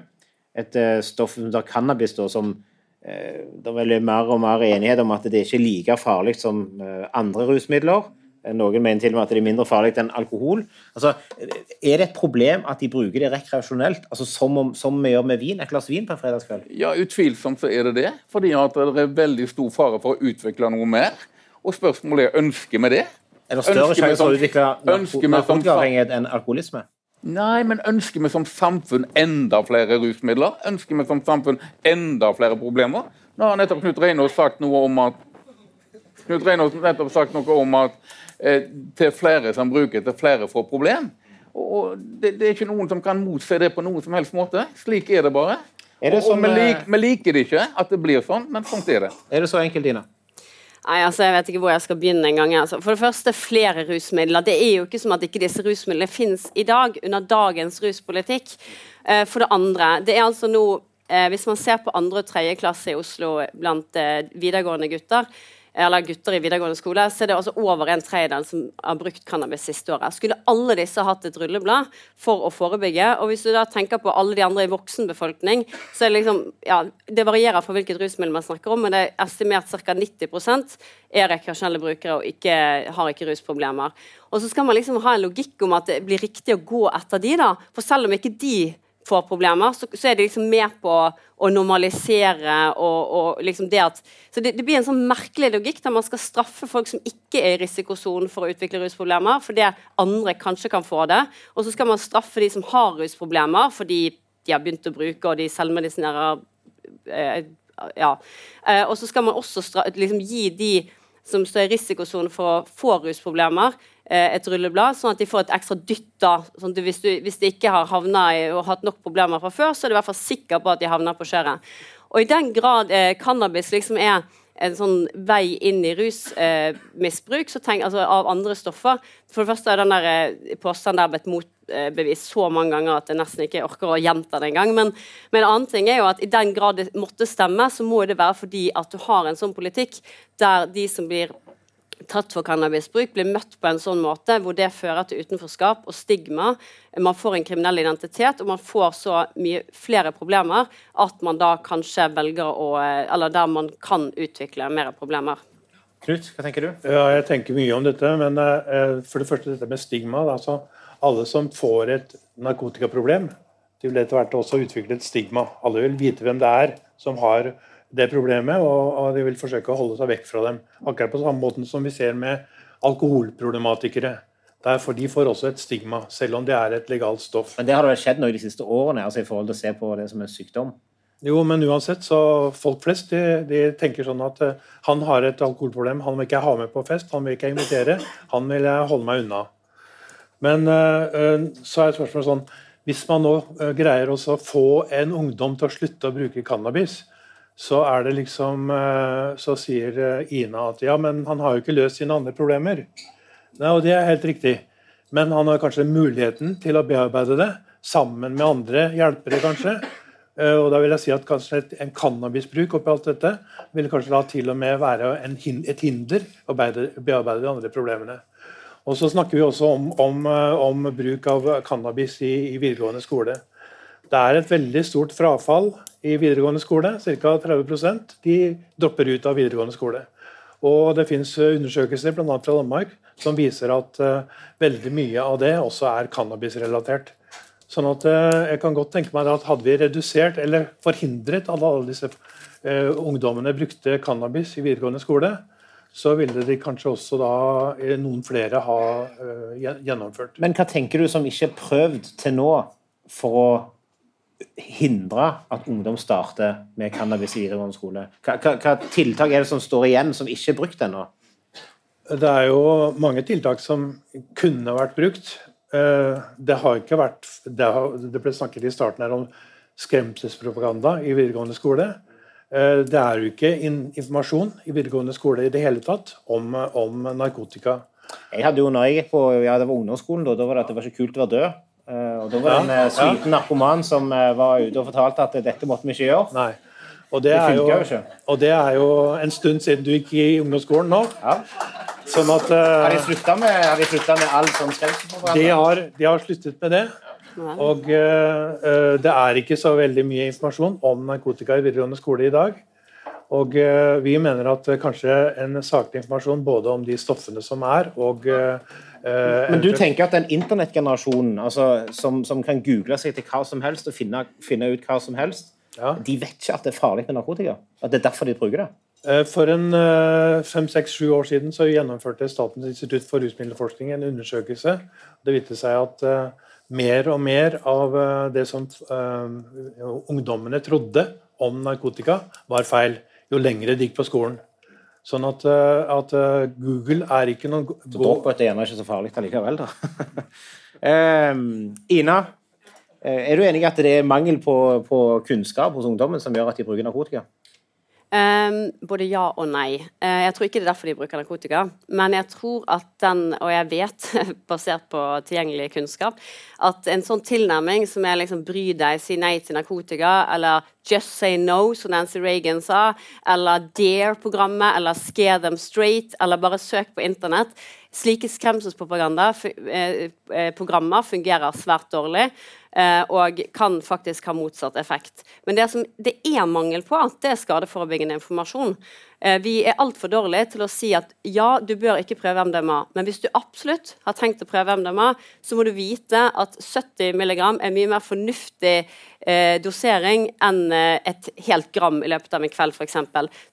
et uh, stoff som cannabis, da, som uh, Det er vel mer og mer enighet om at det ikke er like farlig som uh, andre rusmidler. Noen mener til og med at det er mindre farlig enn alkohol. Altså, er det et problem at de bruker det rekreasjonelt, altså som, om, som, vi gjør med vin? Et glass vin på en fredagskveld? Ja, Utvilsomt så er det det. Fordi at det er veldig stor fare for å utvikle noe mer. Og spørsmålet er ønsker vi det? Er det større sjanse for å utvikle narkotikaavhengighet enn alkoholisme? Nei, men ønsker vi som samfunn enda flere rusmidler? Ønsker vi som samfunn enda flere problemer? Nå har nettopp Knut Reinås sagt noe om at Knut Reinås nettopp sagt noe om at eh, til flere som bruker, til flere får problem. Og det, det, er ikke noen som kan motse det på noen som helst måte. Slik er det bare. Er det sånn, og vi, lik, eh, vi liker det ikke at det blir sånn, men sånn er det. Er det så enkelt, Dina? Nei, altså Jeg vet ikke hvor jeg skal begynne engang. Altså. For det første, flere rusmidler. Det er jo ikke som at ikke disse rusmidlene finnes i dag under dagens ruspolitikk. Uh, for det andre, det er altså nå uh, Hvis man ser på andre og tredje klasse i Oslo blant uh, videregående gutter, eller gutter i videregående skole, så er det altså over en tredjedel som har brukt cannabis siste året. Skulle alle disse hatt et rulleblad for å forebygge? Og hvis du da tenker på alle de andre i voksenbefolkning, så er det liksom Ja, det varierer fra hvilket rusmiddel man snakker om, men det er estimert ca. 90% er rekreasjonelle brukere og ikke, har ikke rusproblemer. Og så skal man liksom ha en logikk om at det blir riktig å gå etter de, da. For selv om ikke de får problemer, så, så, er de liksom med på å normalisere og, og liksom det at Så det, det, blir en sånn merkelig logikk der man skal straffe folk som ikke er i risikosonen for å utvikle rusproblemer, fordi andre kanskje kan få det. Og så skal man straffe de som har rusproblemer fordi de har begynt å bruke, og de selvmedisinerer eh, Ja. Eh, og så skal man også liksom, gi de som står i risikosonen for å få rusproblemer, et rulleblad, sånn at de får et ekstra dytt. da, sånn hvis, du, hvis, de ikke har havna i og hatt nok problemer fra før, så er du i hvert fall sikker på at de havner på skjøret. Og i den grad eh, cannabis liksom er en sånn vei inn i rusmisbruk eh, altså av andre stoffer For det første er den der eh, påstanden der blitt motbevist så mange ganger at jeg nesten ikke orker å gjenta det engang. Men, men en annen ting er jo at i den grad det måtte stemme, så må det være fordi at du har en sånn politikk der de som blir tatt for cannabisbruk, blir møtt på en sånn måte hvor det fører til utenforskap og stigma. Man får en kriminell identitet, og man får så mye flere problemer at man da kanskje velger å Eller der man kan utvikle mer problemer. Knut, hva tenker du? Ja, Jeg tenker mye om dette. Men uh, for det første dette med stigma. Altså, alle som får et narkotikaproblem, de vil etter hvert også utvikle et stigma. Alle vil vite hvem det er som har det problemet, og, og, de vil forsøke å holde seg vekk fra dem. Akkurat på samme måten som vi ser med alkoholproblematikere. Derfor de får også et stigma, selv om det er et legalt stoff. Men det har det vel skjedd noe de siste årene altså i forhold til å se på det som en sykdom? Jo, men uansett, så folk flest de, de tenker sånn at uh, han har et alkoholproblem, han vil ikke jeg ha med på fest, han vil ikke jeg invitere, han vil jeg holde meg unna. Men uh, uh, så er spørsmålet sånn Hvis man nå greier å få en ungdom til å slutte å bruke cannabis, så er det liksom eh, Så sier eh, Ina at ja, men han har jo ikke løst sine andre problemer. Nei, og det er helt riktig. Men han har kanskje muligheten til å bearbeide det sammen med andre hjelpere, kanskje. Eh, og da vil jeg si at kanskje En cannabisbruk oppi alt dette vil kanskje da til og med være en, et hinder å bearbeide de andre problemene. Og så snakker vi også om, om, om bruk av cannabis i, i videregående skole. Det er et veldig stort frafall i videregående skole. Ca. 30% de dropper ut av videregående skole. Og Det finnes undersøkelser bl.a. fra Danmark som viser at uh, veldig mye av det også er cannabisrelatert. Sånn at uh, jeg kan godt tenke meg at Hadde vi redusert eller forhindret at alle disse uh, ungdommene brukte cannabis i videregående skole, så ville de kanskje også da eh, noen flere ha eh, gjennomført. Men hva tenker du som ikke er prøvd til nå for å hindre at ungdom starter med cannabis i videregående skole? Hva, hva, hva tiltak er det som står igjen, som ikke er brukt ennå? Det er jo mange tiltak som kunne vært brukt. Eh, det har ikke vært Det, har, det ble snakket i starten her om skremselspropaganda i videregående skole. Eh, det er jo ikke informasjon i videregående skole i det hele tatt om, om narkotika. Jeg hadde jo når jeg gikk på ja, det var ungdomsskolen, da, da var det at det var ikke kult å være død. Eh, og Da var det en ja, sliten ja. narkoman som var ute og fortalte at dette måtte vi ikke gjøre. Nei. Og det, det jo, jo og det er jo en stund siden du gikk i ungdomsskolen nå. Ja. Sånn at, uh, har de slutta med, med, all sånn skremselspropaganda? De, har, de har sluttet med det. Og uh, det er ikke så veldig mye informasjon om narkotika i videregående skole i dag. Og uh, vi mener at kanskje en saklig informasjon både om de stoffene som er, og Men du tenker at den internettgenerasjonen altså, som, som, kan google seg til hva som helst og finne, finne ut hva som helst, ja. De vet ikke at det er farlig med narkotika. At det er derfor de bruker det. Eh, for en eh, fem, seks, sju år siden så gjennomførte Statens institutt for rusmiddelforskning en undersøkelse. Det viste seg at mer og mer av det som ungdommene trodde om narkotika, var feil jo lengre de gikk på skolen. Sånn at, at Google er ikke noen Så droppet er ikke så farlig allikevel, da. um, Ina, Eh, er du enig i at det er mangel på, på, kunnskap hos ungdommen som gjør at de bruker narkotika? Um, både ja og nei. Uh, jeg tror ikke det er derfor de bruker narkotika. Men jeg tror at den, og jeg vet, basert på tilgjengelig kunnskap, at en sånn tilnærming som er liksom bry deg, si nei til narkotika, eller just say no, som Nancy Reagan sa, eller Dare-programmet, eller Scare them straight, eller bare søk på internett Slike skremselsprogrammer eh, fungerer svært dårlig. Eh, og kan faktisk ha motsatt effekt. Men det som det er mangel på, det er skadeforebyggende informasjon. Eh, vi er altfor dårlige til å si at ja, du bør ikke prøve MDMA, men hvis du absolutt har tenkt å prøve MDMA, så må du vite at 70 mg er mye mer fornuftig eh, dosering enn eh, et helt gram i løpet av en kveld, f.eks.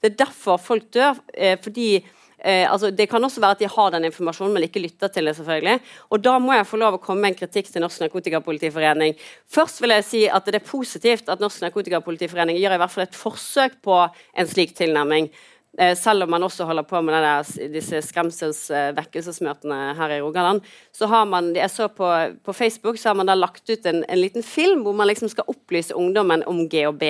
Det er derfor folk dør. Eh, fordi Eh, altså, det kan også være at de har den informasjonen, men ikke lytter til det. selvfølgelig. Og Da må jeg få lov å komme med en kritikk til Norsk Narkotikapolitiforening. Først vil jeg si at Det er positivt at Norsk Narkotikapolitiforening gjør i hvert fall et forsøk på en slik tilnærming. Eh, selv om man også holder på med der, disse skremselsvekkelsesmøtene her i Rogaland. så har man, jeg så på, på Facebook så har man da lagt ut en, en liten film hvor man liksom skal opplyse ungdommen om GHB.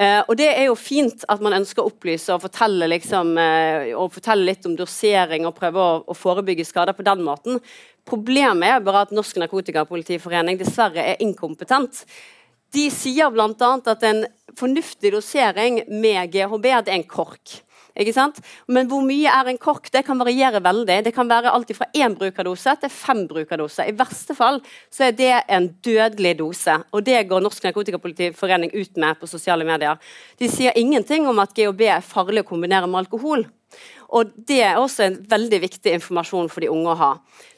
Uh, og Det er jo fint at man ønsker å opplyse og fortelle, liksom, eh, og fortelle litt om dosering og prøve å, å, forebygge skader på den måten. Problemet er bare at Norsk Narkotikapolitiforening dessverre er inkompetent. De sier bl.a. at en fornuftig dosering med GHB det er en kork. Ikke sant? Men hvor mye er en kork? Det kan variere veldig. Det kan være alt fra én brukerdose til fem brukerdoser. I verste fall så er det en dødelig dose. Og det går Norsk Narkotikapolitiforening ut med på sosiale medier. De sier ingenting om at GHB er farlig å kombinere med alkohol. Og Det er også en veldig viktig informasjon for de unge å ha.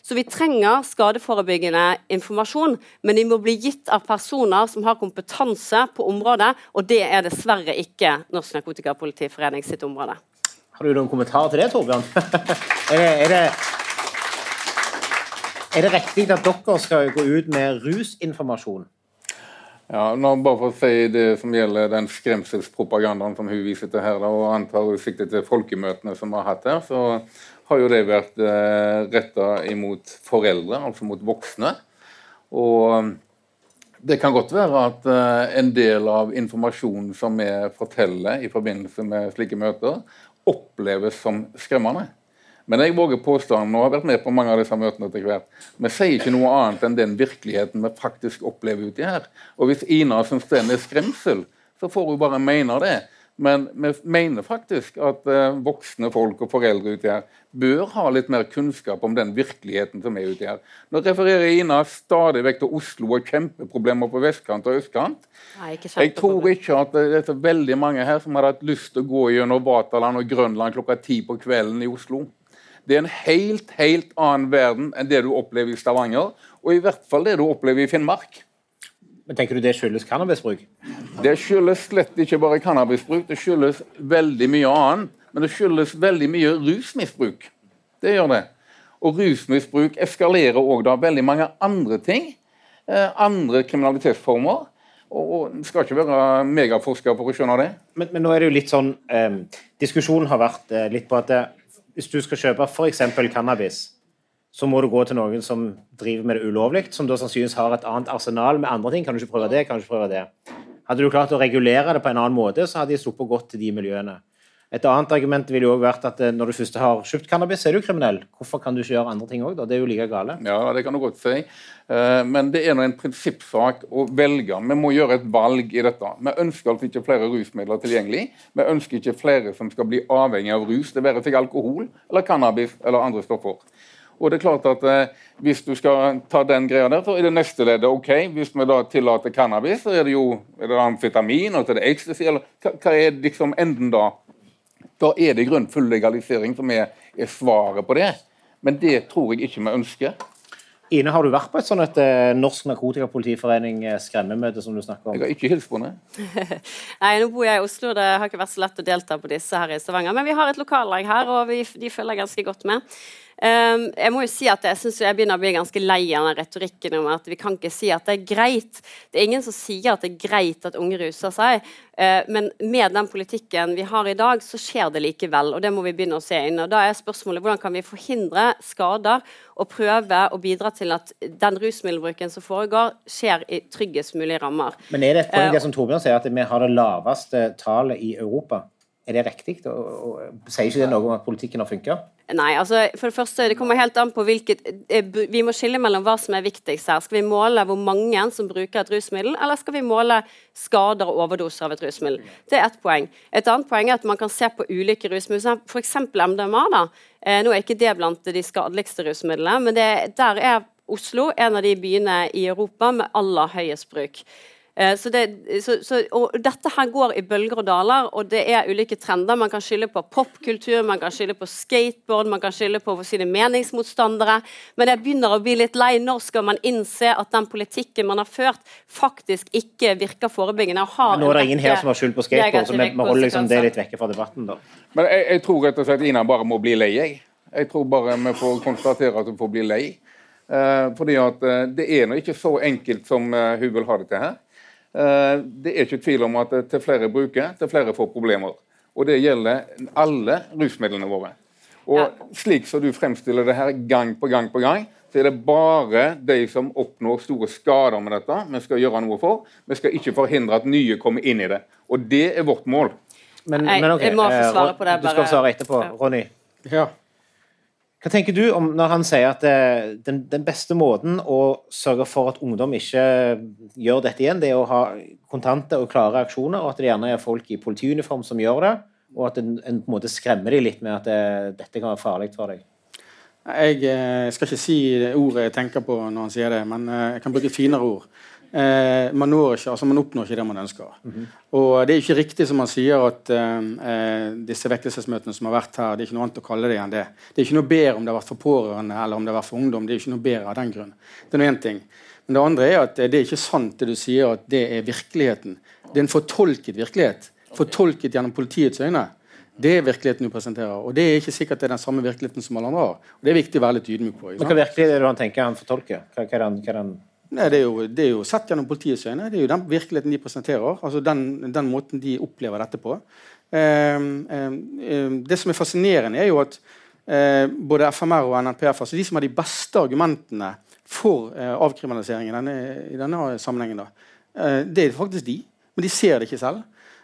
Så vi trenger skadeforebyggende informasjon, men de må bli gitt av personer som har kompetanse på området, og det er dessverre ikke Norsk Narkotikapolitiforening sitt område. Har du noen kommentarer til det, Torbjørn? er, det, er, det, er det riktig at dere skal gå ut med rusinformasjon? Ja, nå Bare for å si det som gjelder den skremselspropagandaen som hun viser til her, da, og antar hun sikter til folkemøtene som vi har hatt her, så har jo det vært eh, retta imot foreldre, altså mot voksne. Og det kan godt være at eh, en del av informasjonen som vi forteller i forbindelse med slike møter, oppleves som skremmende. Men jeg våger påstanden, og har vært med på mange av disse møtene etter hvert, vi sier ikke noe annet enn den virkeligheten vi faktisk opplever uti her. Og hvis Ina syns den er skremsel, så får hun bare mene det. Men vi mener faktisk at uh, voksne folk og foreldre ute her bør ha litt mer kunnskap om den virkeligheten som er ute her. Nå refererer Ina stadig vekk til Oslo og kjempeproblemer på vestkant og østkant. Nei, jeg tror ikke at det er så veldig mange her som har hatt lyst til å gå gjennom Vaterland og Grønland klokka ti på kvelden i Oslo. Det er en helt, helt annen verden enn det du opplever i Stavanger, og i hvert fall det du opplever i Finnmark. Men Tenker du det skyldes cannabisbruk? Det skyldes slett ikke bare cannabisbruk, det skyldes veldig mye annet. Men det skyldes veldig mye rusmisbruk. Det gjør det. Og rusmisbruk eskalerer òg da veldig mange andre ting. Eh, andre kriminalitetsformer. Og skal ikke være megaforsker for å skjønne det. Men, men, nå er det jo litt sånn eh, Diskusjonen har vært eh, litt på at det, hvis du skal kjøpe f.eks. cannabis, så må du gå til noen som driver med det ulovlig, som da sannsynligvis har et annet arsenal med andre ting. Kan du ikke prøve det? Kan du ikke prøve det? Hadde du klart å regulere det på en annen måte, så hadde de sluppet godt til de miljøene. Et annet argument ville jo også vært at eh, når du først har kjøpt cannabis, er du kriminell. Hvorfor kan du ikke gjøre andre ting òg? Det er jo like gale. Ja, det kan du godt si. Eh, men det er en prinsippsak å velge. Vi må gjøre et valg i dette. Vi ønsker altså ikke flere rusmidler tilgjengelig. Vi ønsker ikke flere som skal bli avhengig av rus, det være seg alkohol eller cannabis eller andre stoffer. Og det er klart at eh, Hvis du skal ta den greia der, så er det neste leddet OK. Hvis vi da tillater cannabis, så er det jo er det amfetamin og så er det ecstasy. eller hva, hva er liksom enden da? Da er det i grunnen full legalisering som er, er, svaret på det. Men det tror jeg ikke vi ønsker. Ine, har du vært på et sånt et, uh, Norsk Narkotikapolitiforening uh, skremmemøte som du snakker om? Jeg har ikke hilst på det. Nei, nå bor jeg i Oslo, det har ikke vært så lett å delta på disse her i Stavanger. Men vi har et lokallag her, og vi, de følger ganske godt med. Um, jeg må jo si at jeg synes jeg begynner å bli ganske lei av den retorikken om at vi kan ikke si at det er greit. Det er ingen som sier at det er greit at unge ruser seg, uh, men med den politikken vi har i dag, så skjer det likevel. og Det må vi begynne å se inn. og Da er spørsmålet hvordan kan vi forhindre skader og prøve å bidra til at den rusmiddelbruken som foregår, skjer i tryggest mulig rammer. Men er det et poeng uh, det som Torbjørn sier, at vi har det laveste tallet i Europa? Er det riktig? Sier ikke det noe om at politikken har funka? Nei, altså for det første, det kommer helt an på hvilket eh, Vi må skille mellom hva som er viktigst her. Skal vi måle hvor mange som bruker et rusmiddel, eller skal vi måle skader og overdoser av et rusmiddel? Det er ett poeng. Et annet poeng er at man kan se på ulike rusmidler, f.eks. MDMA. da. Eh, nå er ikke det blant de skadeligste rusmidlene, men det, der er Oslo en av de byene i Europa med aller høyest bruk. Eh, så, det, så, så dette her går i bølger og daler, og det er ulike trender. Man kan skylde på popkultur, man kan skylde på skateboard, man kan skylde på sine meningsmotstandere. Men jeg begynner å bli litt lei. Når skal man innse at den politikken man har ført, faktisk ikke virker forebyggende? Nå er det ingen her som har skyld på skateboard, så vi holder liksom det litt vekke fra debatten. da. Men jeg, jeg tror rett og slett Ina bare må bli lei. Jeg, jeg tror bare vi får konstatere at hun får bli lei. Eh, fordi at eh, det er nå ikke så enkelt som uh, hun vil ha det til her. Eh, det er ikke tvil om at til flere bruker, til flere får problemer. Og det gjelder alle rusmidlene våre. Og slik som du fremstiller det her gang på gang på gang, så er det bare de som oppnår store skader med dette, vi skal gjøre noe for. Vi skal ikke forhindre at nye kommer inn i det. Og det er vårt mål. Men, men okay, jeg må få svare på det. Bare. Du skal svare etterpå. Ronny? Ja. Hva tenker du om når han sier at det, den, den, beste måten å sørge for at ungdom ikke gjør dette igjen, det er å ha kontante og klare reaksjoner, og at det gjerne er folk i politiuniform som gjør det, og at en, en på en måte skremmer dem litt med at det, dette kan være farlig for deg? Jeg, jeg eh, skal ikke si ordet jeg tenker på når han sier det, men eh, jeg kan bruke finere ord eh, man, ikke, altså man, oppnår ikke det man ønsker. Mm -hmm. Og Det er ikke riktig som man sier at eh, disse vekkelsesmøtene som har vært her, det er ikke noe annet å kalle det enn det. Det er ikke noe bedre om det har vært for pårørende eller om det har vært for ungdom. det er ikke noe bedre av den grunn. Det er noe en ting. Men det andre er at det er ikke sant det du sier at det er virkeligheten. Det er en fortolket virkelighet. Fortolket gjennom politiets øyne. Det er virkeligheten du presenterer. Og det er ikke sikkert det er den samme virkeligheten som alle andre har. Og Det er viktig å være litt ydmyk på. Hva virkelighet er det han tenker han fortolker? Hva, hva er den, hva er den Nei, det er, jo, det er, jo, sett gjennom politiets øyne. Det er jo den virkeligheten de presenterer. altså Den, den måten de opplever dette på. Eh, eh, det som er fascinerende, er jo at eh, både FMR og NNPF, altså de som har de beste argumentene for eh, avkriminalisering i denne, i denne sammenhengen, da, eh, det er faktisk de. Men de ser det ikke selv.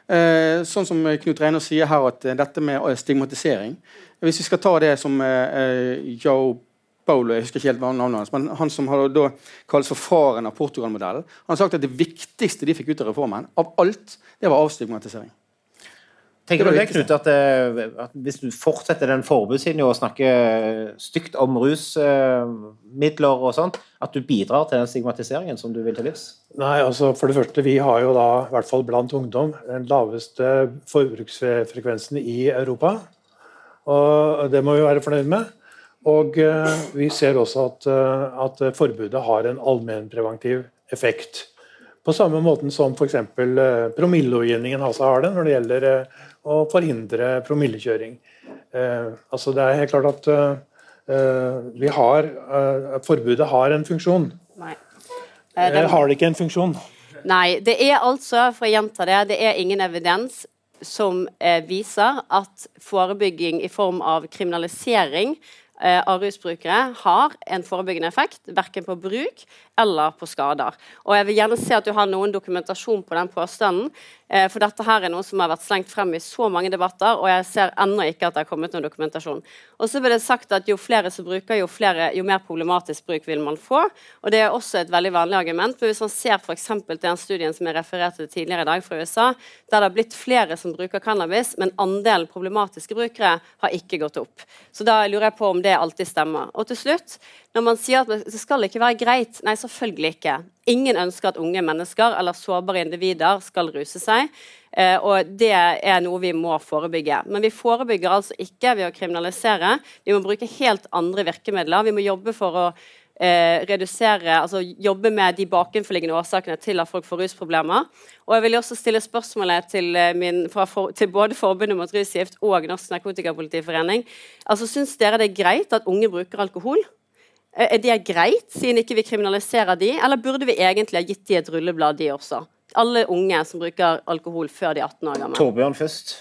Eh, sånn som Knut Reiner sier her, at dette med stigmatisering Hvis vi skal ta det som Joe Paulo, jeg husker ikke helt navnet hans, men han som har da kalles for faren av Portugal-modellen, han har sagt at det viktigste de fikk ut av reformen, av alt, det var avstigmatisering. Tenker du det, Knut, at, eh, at, hvis du fortsetter den forbudslinja og snakker stygt om rusmidler og sånt, at du bidrar til den stigmatiseringen som du vil til livs? Nei, altså for det første, Vi har jo da, i hvert fall blant ungdom, den laveste forbruksfrekvensen i Europa. Og Det må vi være fornøyd med. Og eh, vi ser også at, eh, at forbudet har en allmennpreventiv effekt På samme måten som f.eks. Uh, promillelovgivningen altså har det når det gjelder å forhindre promillekjøring. Altså det er helt klart at vi har, forbudet har en funksjon. Nei. Den... Har det ikke en funksjon? Nei. Det er altså, for å gjenta det, det er ingen evidens som viser at forebygging i form av kriminalisering av rusbrukere har en forebyggende effekt, verken på bruk eller på skader. Og Jeg vil gjerne se at du har noen dokumentasjon på den påstanden. Eh, for dette her er noe som har vært slengt frem i så mange debatter, og jeg ser ennå ikke at det har kommet noen dokumentasjon. Og så ble det sagt at Jo flere som bruker, jo, flere, jo mer problematisk bruk vil man få. Og Det er også et veldig vanlig argument. Men hvis man ser f.eks. til den studien som jeg refererte til tidligere i dag fra USA, der det har blitt flere som bruker cannabis, men andelen problematiske brukere har ikke gått opp. Så da lurer jeg på om det alltid stemmer. Og til slutt, når man sier at det skal ikke være greit, nei, selvfølgelig ikke. Ingen ønsker at unge mennesker eller sårbare individer skal ruse seg. Eh, og det er noe vi må forebygge. Men vi forebygger altså ikke ved å kriminalisere. Vi må bruke helt andre virkemidler. Vi må jobbe for å eh, redusere, altså jobbe med de bakenforliggende årsakene til at folk får rusproblemer. Og jeg vil også stille spørsmålet til, eh, min, for, til både Forbundet mot rusgift og Norsk Narkotikapolitiforening. Altså, Syns dere det er greit at unge bruker alkohol? Eh, er det greit, siden ikke vi kriminaliserer de, eller burde vi egentlig ha gitt de et rulleblad, de også? Alle unge som bruker alkohol før de er 18 år gamle. Torbjørn først.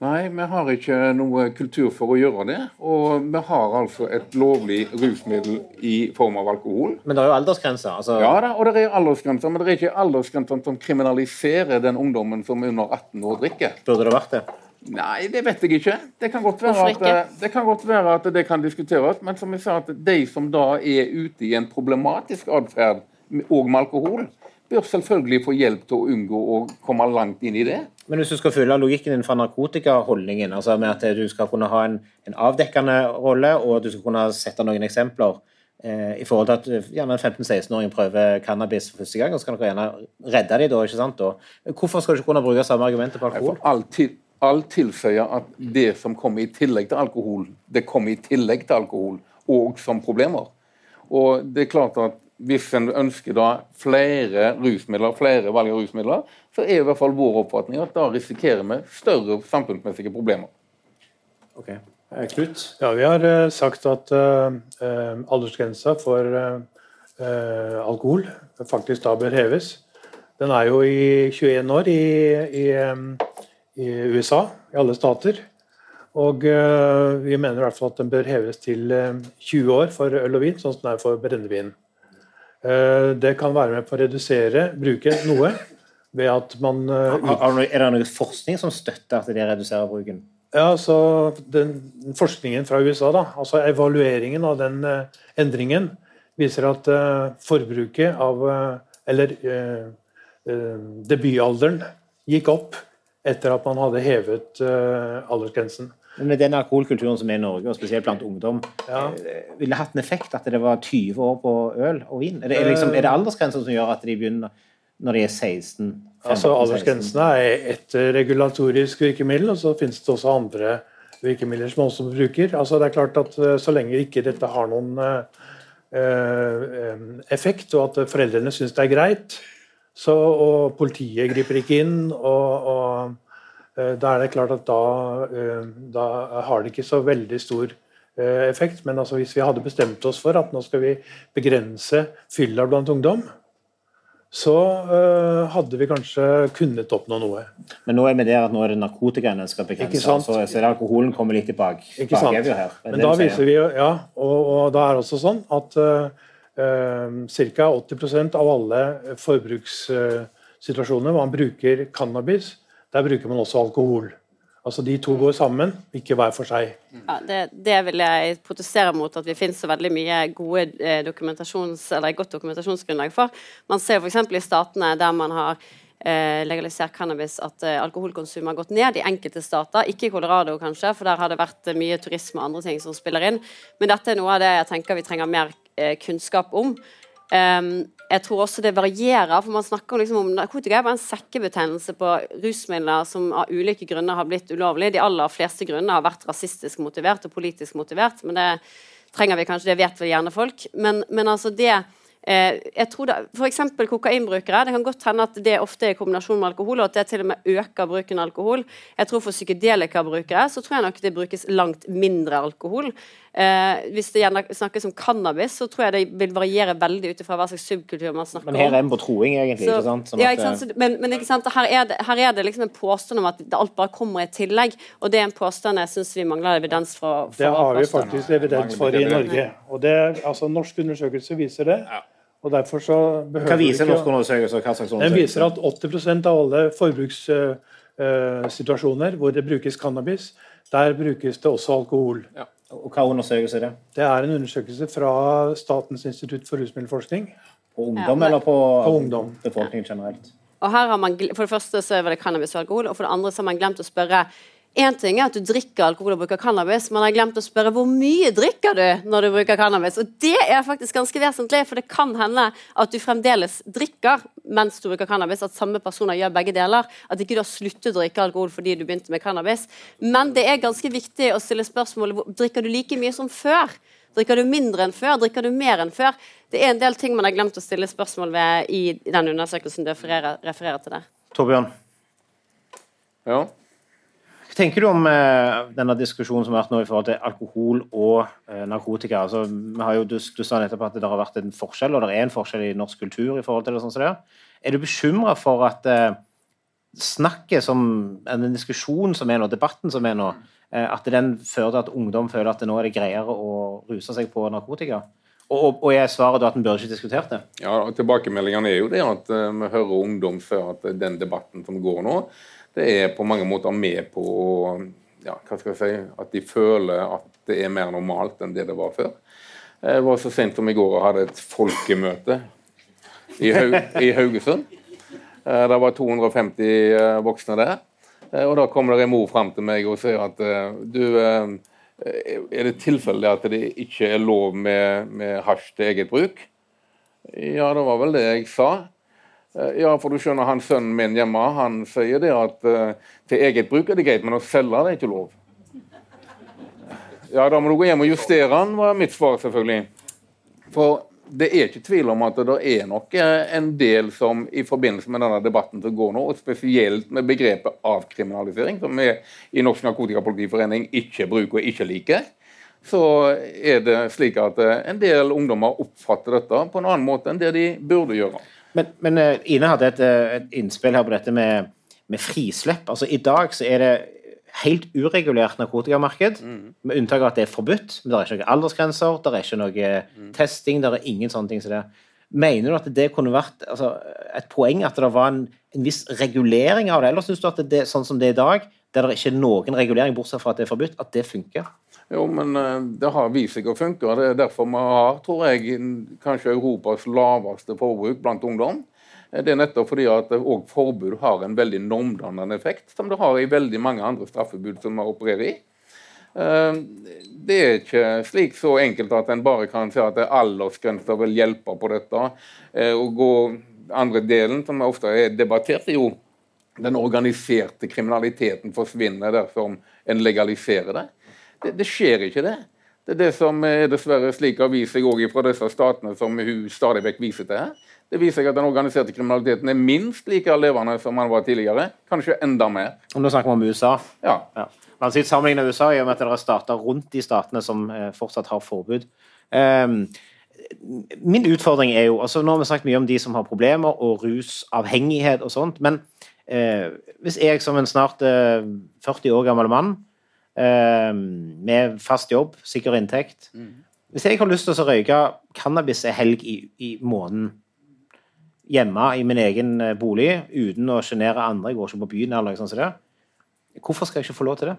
Nei, vi har ikke noe kultur for å gjøre det. Og vi har altså et lovlig rusmiddel i form av alkohol. Men det er jo aldersgrenser? Altså... Ja da, og det er aldersgrenser. Men det er ikke aldersgrenser som kriminaliserer den ungdommen som er under 18 år drikker. Burde det vært det? Nei, det vet jeg ikke. Det kan godt være, at, eh, det kan, godt være at det kan diskuteres. Men som jeg sa, at de som da er ute i en problematisk atferd, og med alkohol, bør selvfølgelig få hjelp til å unngå å komme langt inn i det. Men hvis du skal følge logikken din fra narkotikaholdningen, altså med at du skal kunne ha en, en avdekkende rolle, og at du skal kunne sette noen eksempler eh, i forhold til at eh, gjerne en 15-16-åring prøver cannabis for første gang, og så kan dere gjerne redde dem da, ikke sant? Da. hvorfor skal du ikke kunne bruke samme argumentet på alkohol? For alltid alt tilføyer at det som kommer i tillegg til alkohol, det kommer i tillegg til alkohol, og som problemer. Og det er klart at Hvis en ønsker da flere rusmidler, flere valg av rusmidler, så er i hvert fall vår oppfatning at da risikerer vi større samfunnsmessige problemer. Ok, Knut? Ja, Vi har uh, sagt at uh, aldersgrensa for uh, alkohol faktisk da bør heves. Den er jo i 21 år i, i um, i USA, i alle stater. Og uh, vi mener i hvert fall at den bør heves til uh, eh, 20 år for øl og vin, sånn som den er for brennevin. Uh, det kan være med på å redusere bruken noe ved at man Er det noe forskning som støtter at det reduserer bruken? Ja, så den Forskningen fra USA, da, altså evalueringen av den endringen, viser at forbruket av Eller debutalderen gikk opp etter at man hadde hevet uh, aldersgrensen. Men Med den alkoholkulturen som er i Norge, og spesielt blant ungdom, ja. Eh, ville det hatt en effekt at det var 20 år på øl og vin? Er det, er liksom, er det aldersgrenser som gjør at de begynner når de er 16? 15, altså Aldersgrensene er et regulatorisk virkemiddel, og så finnes det også andre virkemidler som også bruker. Altså det er klart at eh, Så lenge ikke dette har noen effekt, og at foreldrene syns det er greit, så, og politiet griper ikke inn. og, og eh, da er det klart at da, eh, da, har det ikke så veldig stor eh, effekt. Men altså hvis vi hadde bestemt oss for at nå skal vi begrense fylla blant ungdom, så hadde vi kanskje kunnet oppnå noe. Men nå er vi der at nå er det narkotikaen en skal begrense, så, så er det alkoholen kommer litt tilbake. Ikke sant? Her, Men da viser vi, ja, og, og da er det også sånn at uh, Ca. 80% av alle forbrukssituasjoner hvor man bruker cannabis, der bruker man også alkohol. Altså De to går sammen, ikke hver for seg. Ja, det, det, vil jeg protestere mot, at vi finner så veldig mye gode eh, dokumentasjons, eller godt dokumentasjonsgrunnlag for. Man ser f.eks. i statene der man har eh, legalisert cannabis, at eh, alkoholkonsumet har gått ned i enkelte stater. Ikke i Colorado, kanskje, for der har det vært mye turisme og andre ting som spiller inn. Men dette er noe av det jeg tenker vi trenger mer Eh, kunnskap om. Jeg tror også det varierer, for man snakker liksom om narkotika er bare en sekkebetegnelse på rusmidler som av ulike grunner har blitt ulovlige. De aller fleste grunner har vært rasistisk motivert og politisk motivert, men det trenger vi kanskje, det vet vel gjerne folk. Men, men altså det Eh, jeg tror det, for eksempel kokainbrukere. Det kan godt hende at det ofte er i kombinasjon med alkohol, og at det til og med øker bruken av alkohol. Jeg tror For psykedelikabrukere så tror jeg nok det brukes langt mindre alkohol. Eh, hvis det snakkes om cannabis, så tror jeg det vil variere veldig ut ifra hva slags subkultur man snakker om. Men her er en på troing, egentlig. Så- ikke sant? Som ja, ikke sant? eh, Så, men men ikke sant? Her, er det, her er det liksom en påstand om at alt bare kommer i tillegg, og det er en påstand jeg syns vi mangler evidens for. for Det har vi faktisk evidens for i Norge. Og det, altså Norsk undersøkelse viser det. Og derfor så behøver Hva viser norsk norske undersøkelser? Hva slags Den viser at 80 av alle forbrukssituasjoner hvor det brukes cannabis, der brukes det også alkohol. Og hva undersøkelse er det? Det er en undersøkelse fra Statens institutt for rusmiddelforskning. På ungdom, Ja, men- eller på, På ungdom. befolkningen generelt? Og her har man, For det første så er det cannabis og alkohol, og for det andre så har man glemt å spørre Én ting er at du drikker alkohol og bruker cannabis, men jeg har glemt å spørre hvor mye drikker du når du bruker cannabis. Og det er faktisk ganske vesentlig, for det kan hende at du fremdeles drikker mens du bruker cannabis. At samme personer gjør begge deler. At ikke du har sluttet å drikke alkohol fordi du begynte med cannabis. Men det er ganske viktig å stille spørsmålet drikker du like mye som før. Drikker du mindre enn før? Drikker du mer enn før? Det er en del ting man har glemt å stille spørsmål ved i den undersøkelsen du refererer, refererer til der. Torbjørn, Ja. Tenker du om eh, denne diskusjonen som har vært nå i forhold til alkohol og eh, narkotika? Altså, jo, du, du sa nettopp at det har vært en forskjell, og det er en forskjell i norsk kultur i forhold til det. sånn som det er. Er du bekymra for at eh, snakket som Den diskusjonen som er nå, debatten som er nå, eh, at den fører til at ungdom føler at det nå er det greiere å ruse seg på narkotika? Og, og, er svaret da at en burde ikke diskutert det? Ja, Tilbakemeldingene er jo det at eh, vi hører ungdom før at den debatten som går nå, det er på mange måter med på ja, hva skal jeg si, at de føler at det er mer normalt enn det det var før. Jeg var så sent som i går og hadde et folkemøte i, Haug, i Haugesund. Eh, Det var 250 eh, voksne der. Eh, Og Da kommer det en mor fram til meg og sier at eh, du, eh, er det tilfelle at det ikke er lov med, med hasj til eget bruk? Ja, det var vel det jeg sa. Eh, Ja, for du skjønner, han sønnen min hjemme han sier det at eh, til eget bruk er det greit, men å selge det er ikke lov. Ja, da må du gå hjem og justere den, var mitt svar selvfølgelig. For det er ikke tvil om at det er nok eh, en del som i forbindelse med denne debatten som går nå, og spesielt med begrepet avkriminalisering, som vi i Norsk Narkotikapolitiforening ikke bruker og ikke liker, så er det slik at en del ungdommer oppfatter dette på en annen måte enn det de burde gjøre. Men, men eh, Ine hadde et, eh, et innspill her på dette med, med frislepp. Altså I dag så er det helt uregulert narkotikamarked, med unntak av at det er forbudt. Men det er ikke noen aldersgrenser, det er ikke noe testing, det er ingen sånne ting som det. Mener du at det kunne vært altså, et poeng at det var en, en viss regulering av det, eller syns du at det, sånn som det er i dag, der det ikke er noen regulering bortsett fra at det er forbudt, at det funker? Jo, men eh, det har vist seg å funke. og Det er derfor vi har, tror jeg, kanskje Europas laveste forbruk blant ungdom. Eh, Det er nettopp fordi at òg forbud har en veldig normdannende effekt, som det har i veldig mange andre straffebud som vi opererer i. Eh, Det er ikke slik så enkelt at en bare kan si at aldersgrenser vil hjelpe på dette. Eh, Og gå andre delen, som ofte er debattert, er jo den organiserte kriminaliteten forsvinner dersom en legaliserer det. Det, det skjer ikke, det. Det er det som er dessverre slik har vist seg òg fra disse statene som hun stadig vekk viser til her. Det viser seg at den organiserte kriminaliteten er minst like levende som den var tidligere. Kanskje enda mer. Om nå snakker om USA. Ja. Ja. Man sier sammenlignet med USA i og med at det er stater rundt de statene som eh, fortsatt har forbud. Um, min utfordring er jo altså Nå har vi snakket mye om de som har problemer, og rusavhengighet og sånt. Men uh, hvis jeg som en snart uh, 40 år gammel mann eh, med fast jobb, sikker inntekt Hvis jeg har lyst til å røyke cannabis en helg i, i måneden hjemme i min egen eh, bolig uten å sjenere andre, jeg går ikke på byen eller noe sånt som det, hvorfor skal jeg ikke få lov til det?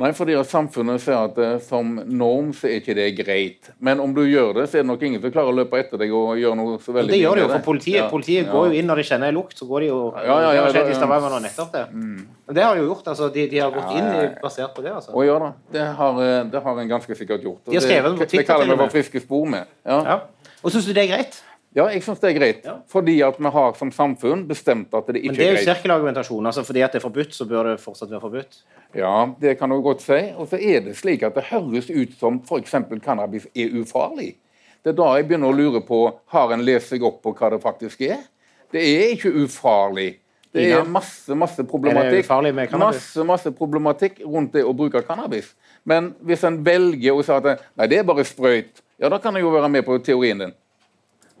Nei, fordi at samfunnet ser at eh, som norm så er ikke det greit. Men om du gjør det, så er det nok ingen som klarer å løpe etter deg og gjøre noe så veldig Det gjør de jo, for politiet, Ja, politiet ja. går jo inn når de kjenner en lukt, så går de jo Ja, ja, Det har skjedd i Stavanger nå nettopp, det. Mm. det har de jo gjort, altså. De, de har gått inn basert på det, altså. Å ja da, det har, eh, det har en ganske sikkert gjort. Og De har skrevet det på Twitter det kaller vi med. for friske spor med. Ja. Ja. Og syns du det er greit? Ja, jeg syns det er greit. Ja. Fordi at vi har som samfunn bestemt at det ikke er greit. Men det er er jo sirkelargumentasjon. altså Fordi at det er forbudt, så bør det fortsatt være forbudt. Ja, det kan du godt si. Og så er det slik at det høres ut som f.eks. cannabis er ufarlig. Det er da jeg begynner å lure på har en lest seg opp på hva det faktisk er. Det er ikke ufarlig. Det er masse masse problematikk masse, masse problematikk rundt det å bruke cannabis. Men hvis en velger å si at nei, det er bare sprøyt, ja, da kan jeg jo være med på teorien din.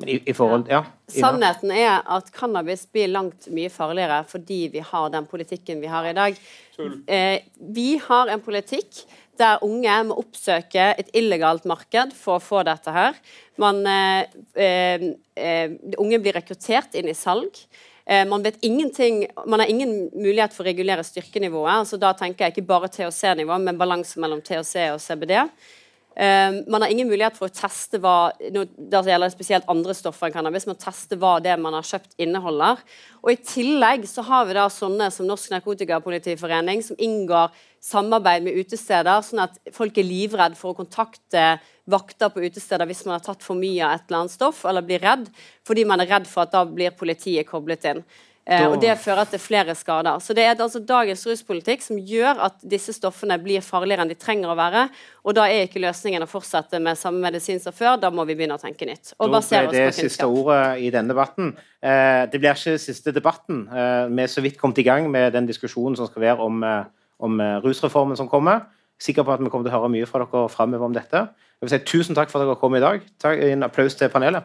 I, i forhold, ja. Sannheten er at cannabis blir langt mye farligere fordi vi har den politikken vi har i dag. Eh, vi har en politikk der unge må oppsøke et illegalt marked for å få dette her. Man, eh, eh, eh unge blir rekruttert inn i salg. Eh, man, vet man har ingen mulighet for å regulere styrkenivået. altså Da tenker jeg ikke bare THC-nivå, men balanse mellom THC og CBD. Um, man har ingen mulighet for å teste hva det gjelder spesielt andre stoffer enn cannabis, men teste hva det man har kjøpt inneholder. Og I tillegg så har vi da sånne som Norsk Narkotikapolitiforening, som inngår samarbeid med utesteder, sånn at folk er livredd for å kontakte vakter på utesteder hvis man har tatt for mye av et eller annet stoff, eller blir redd, fordi man er redd for at da blir politiet koblet inn. Eh, og Det fører til flere skader. Så Det er altså dagens ruspolitikk som gjør at disse stoffene blir farligere enn de trenger å være. og Da er ikke løsningen å fortsette med samme medisin som før, da må vi begynne å tenke nytt. Og basere oss på kunnskap. Det siste ordet i denne debatten. Eh, det blir ikke siste debatten. Eh, vi er så vidt kommet i gang med den diskusjonen som skal være om, om rusreformen som kommer. Sikker på at vi kommer til å høre mye fra dere framover om dette. Jeg vil si Tusen takk for at dere kom i dag. Takk, en applaus til panelet.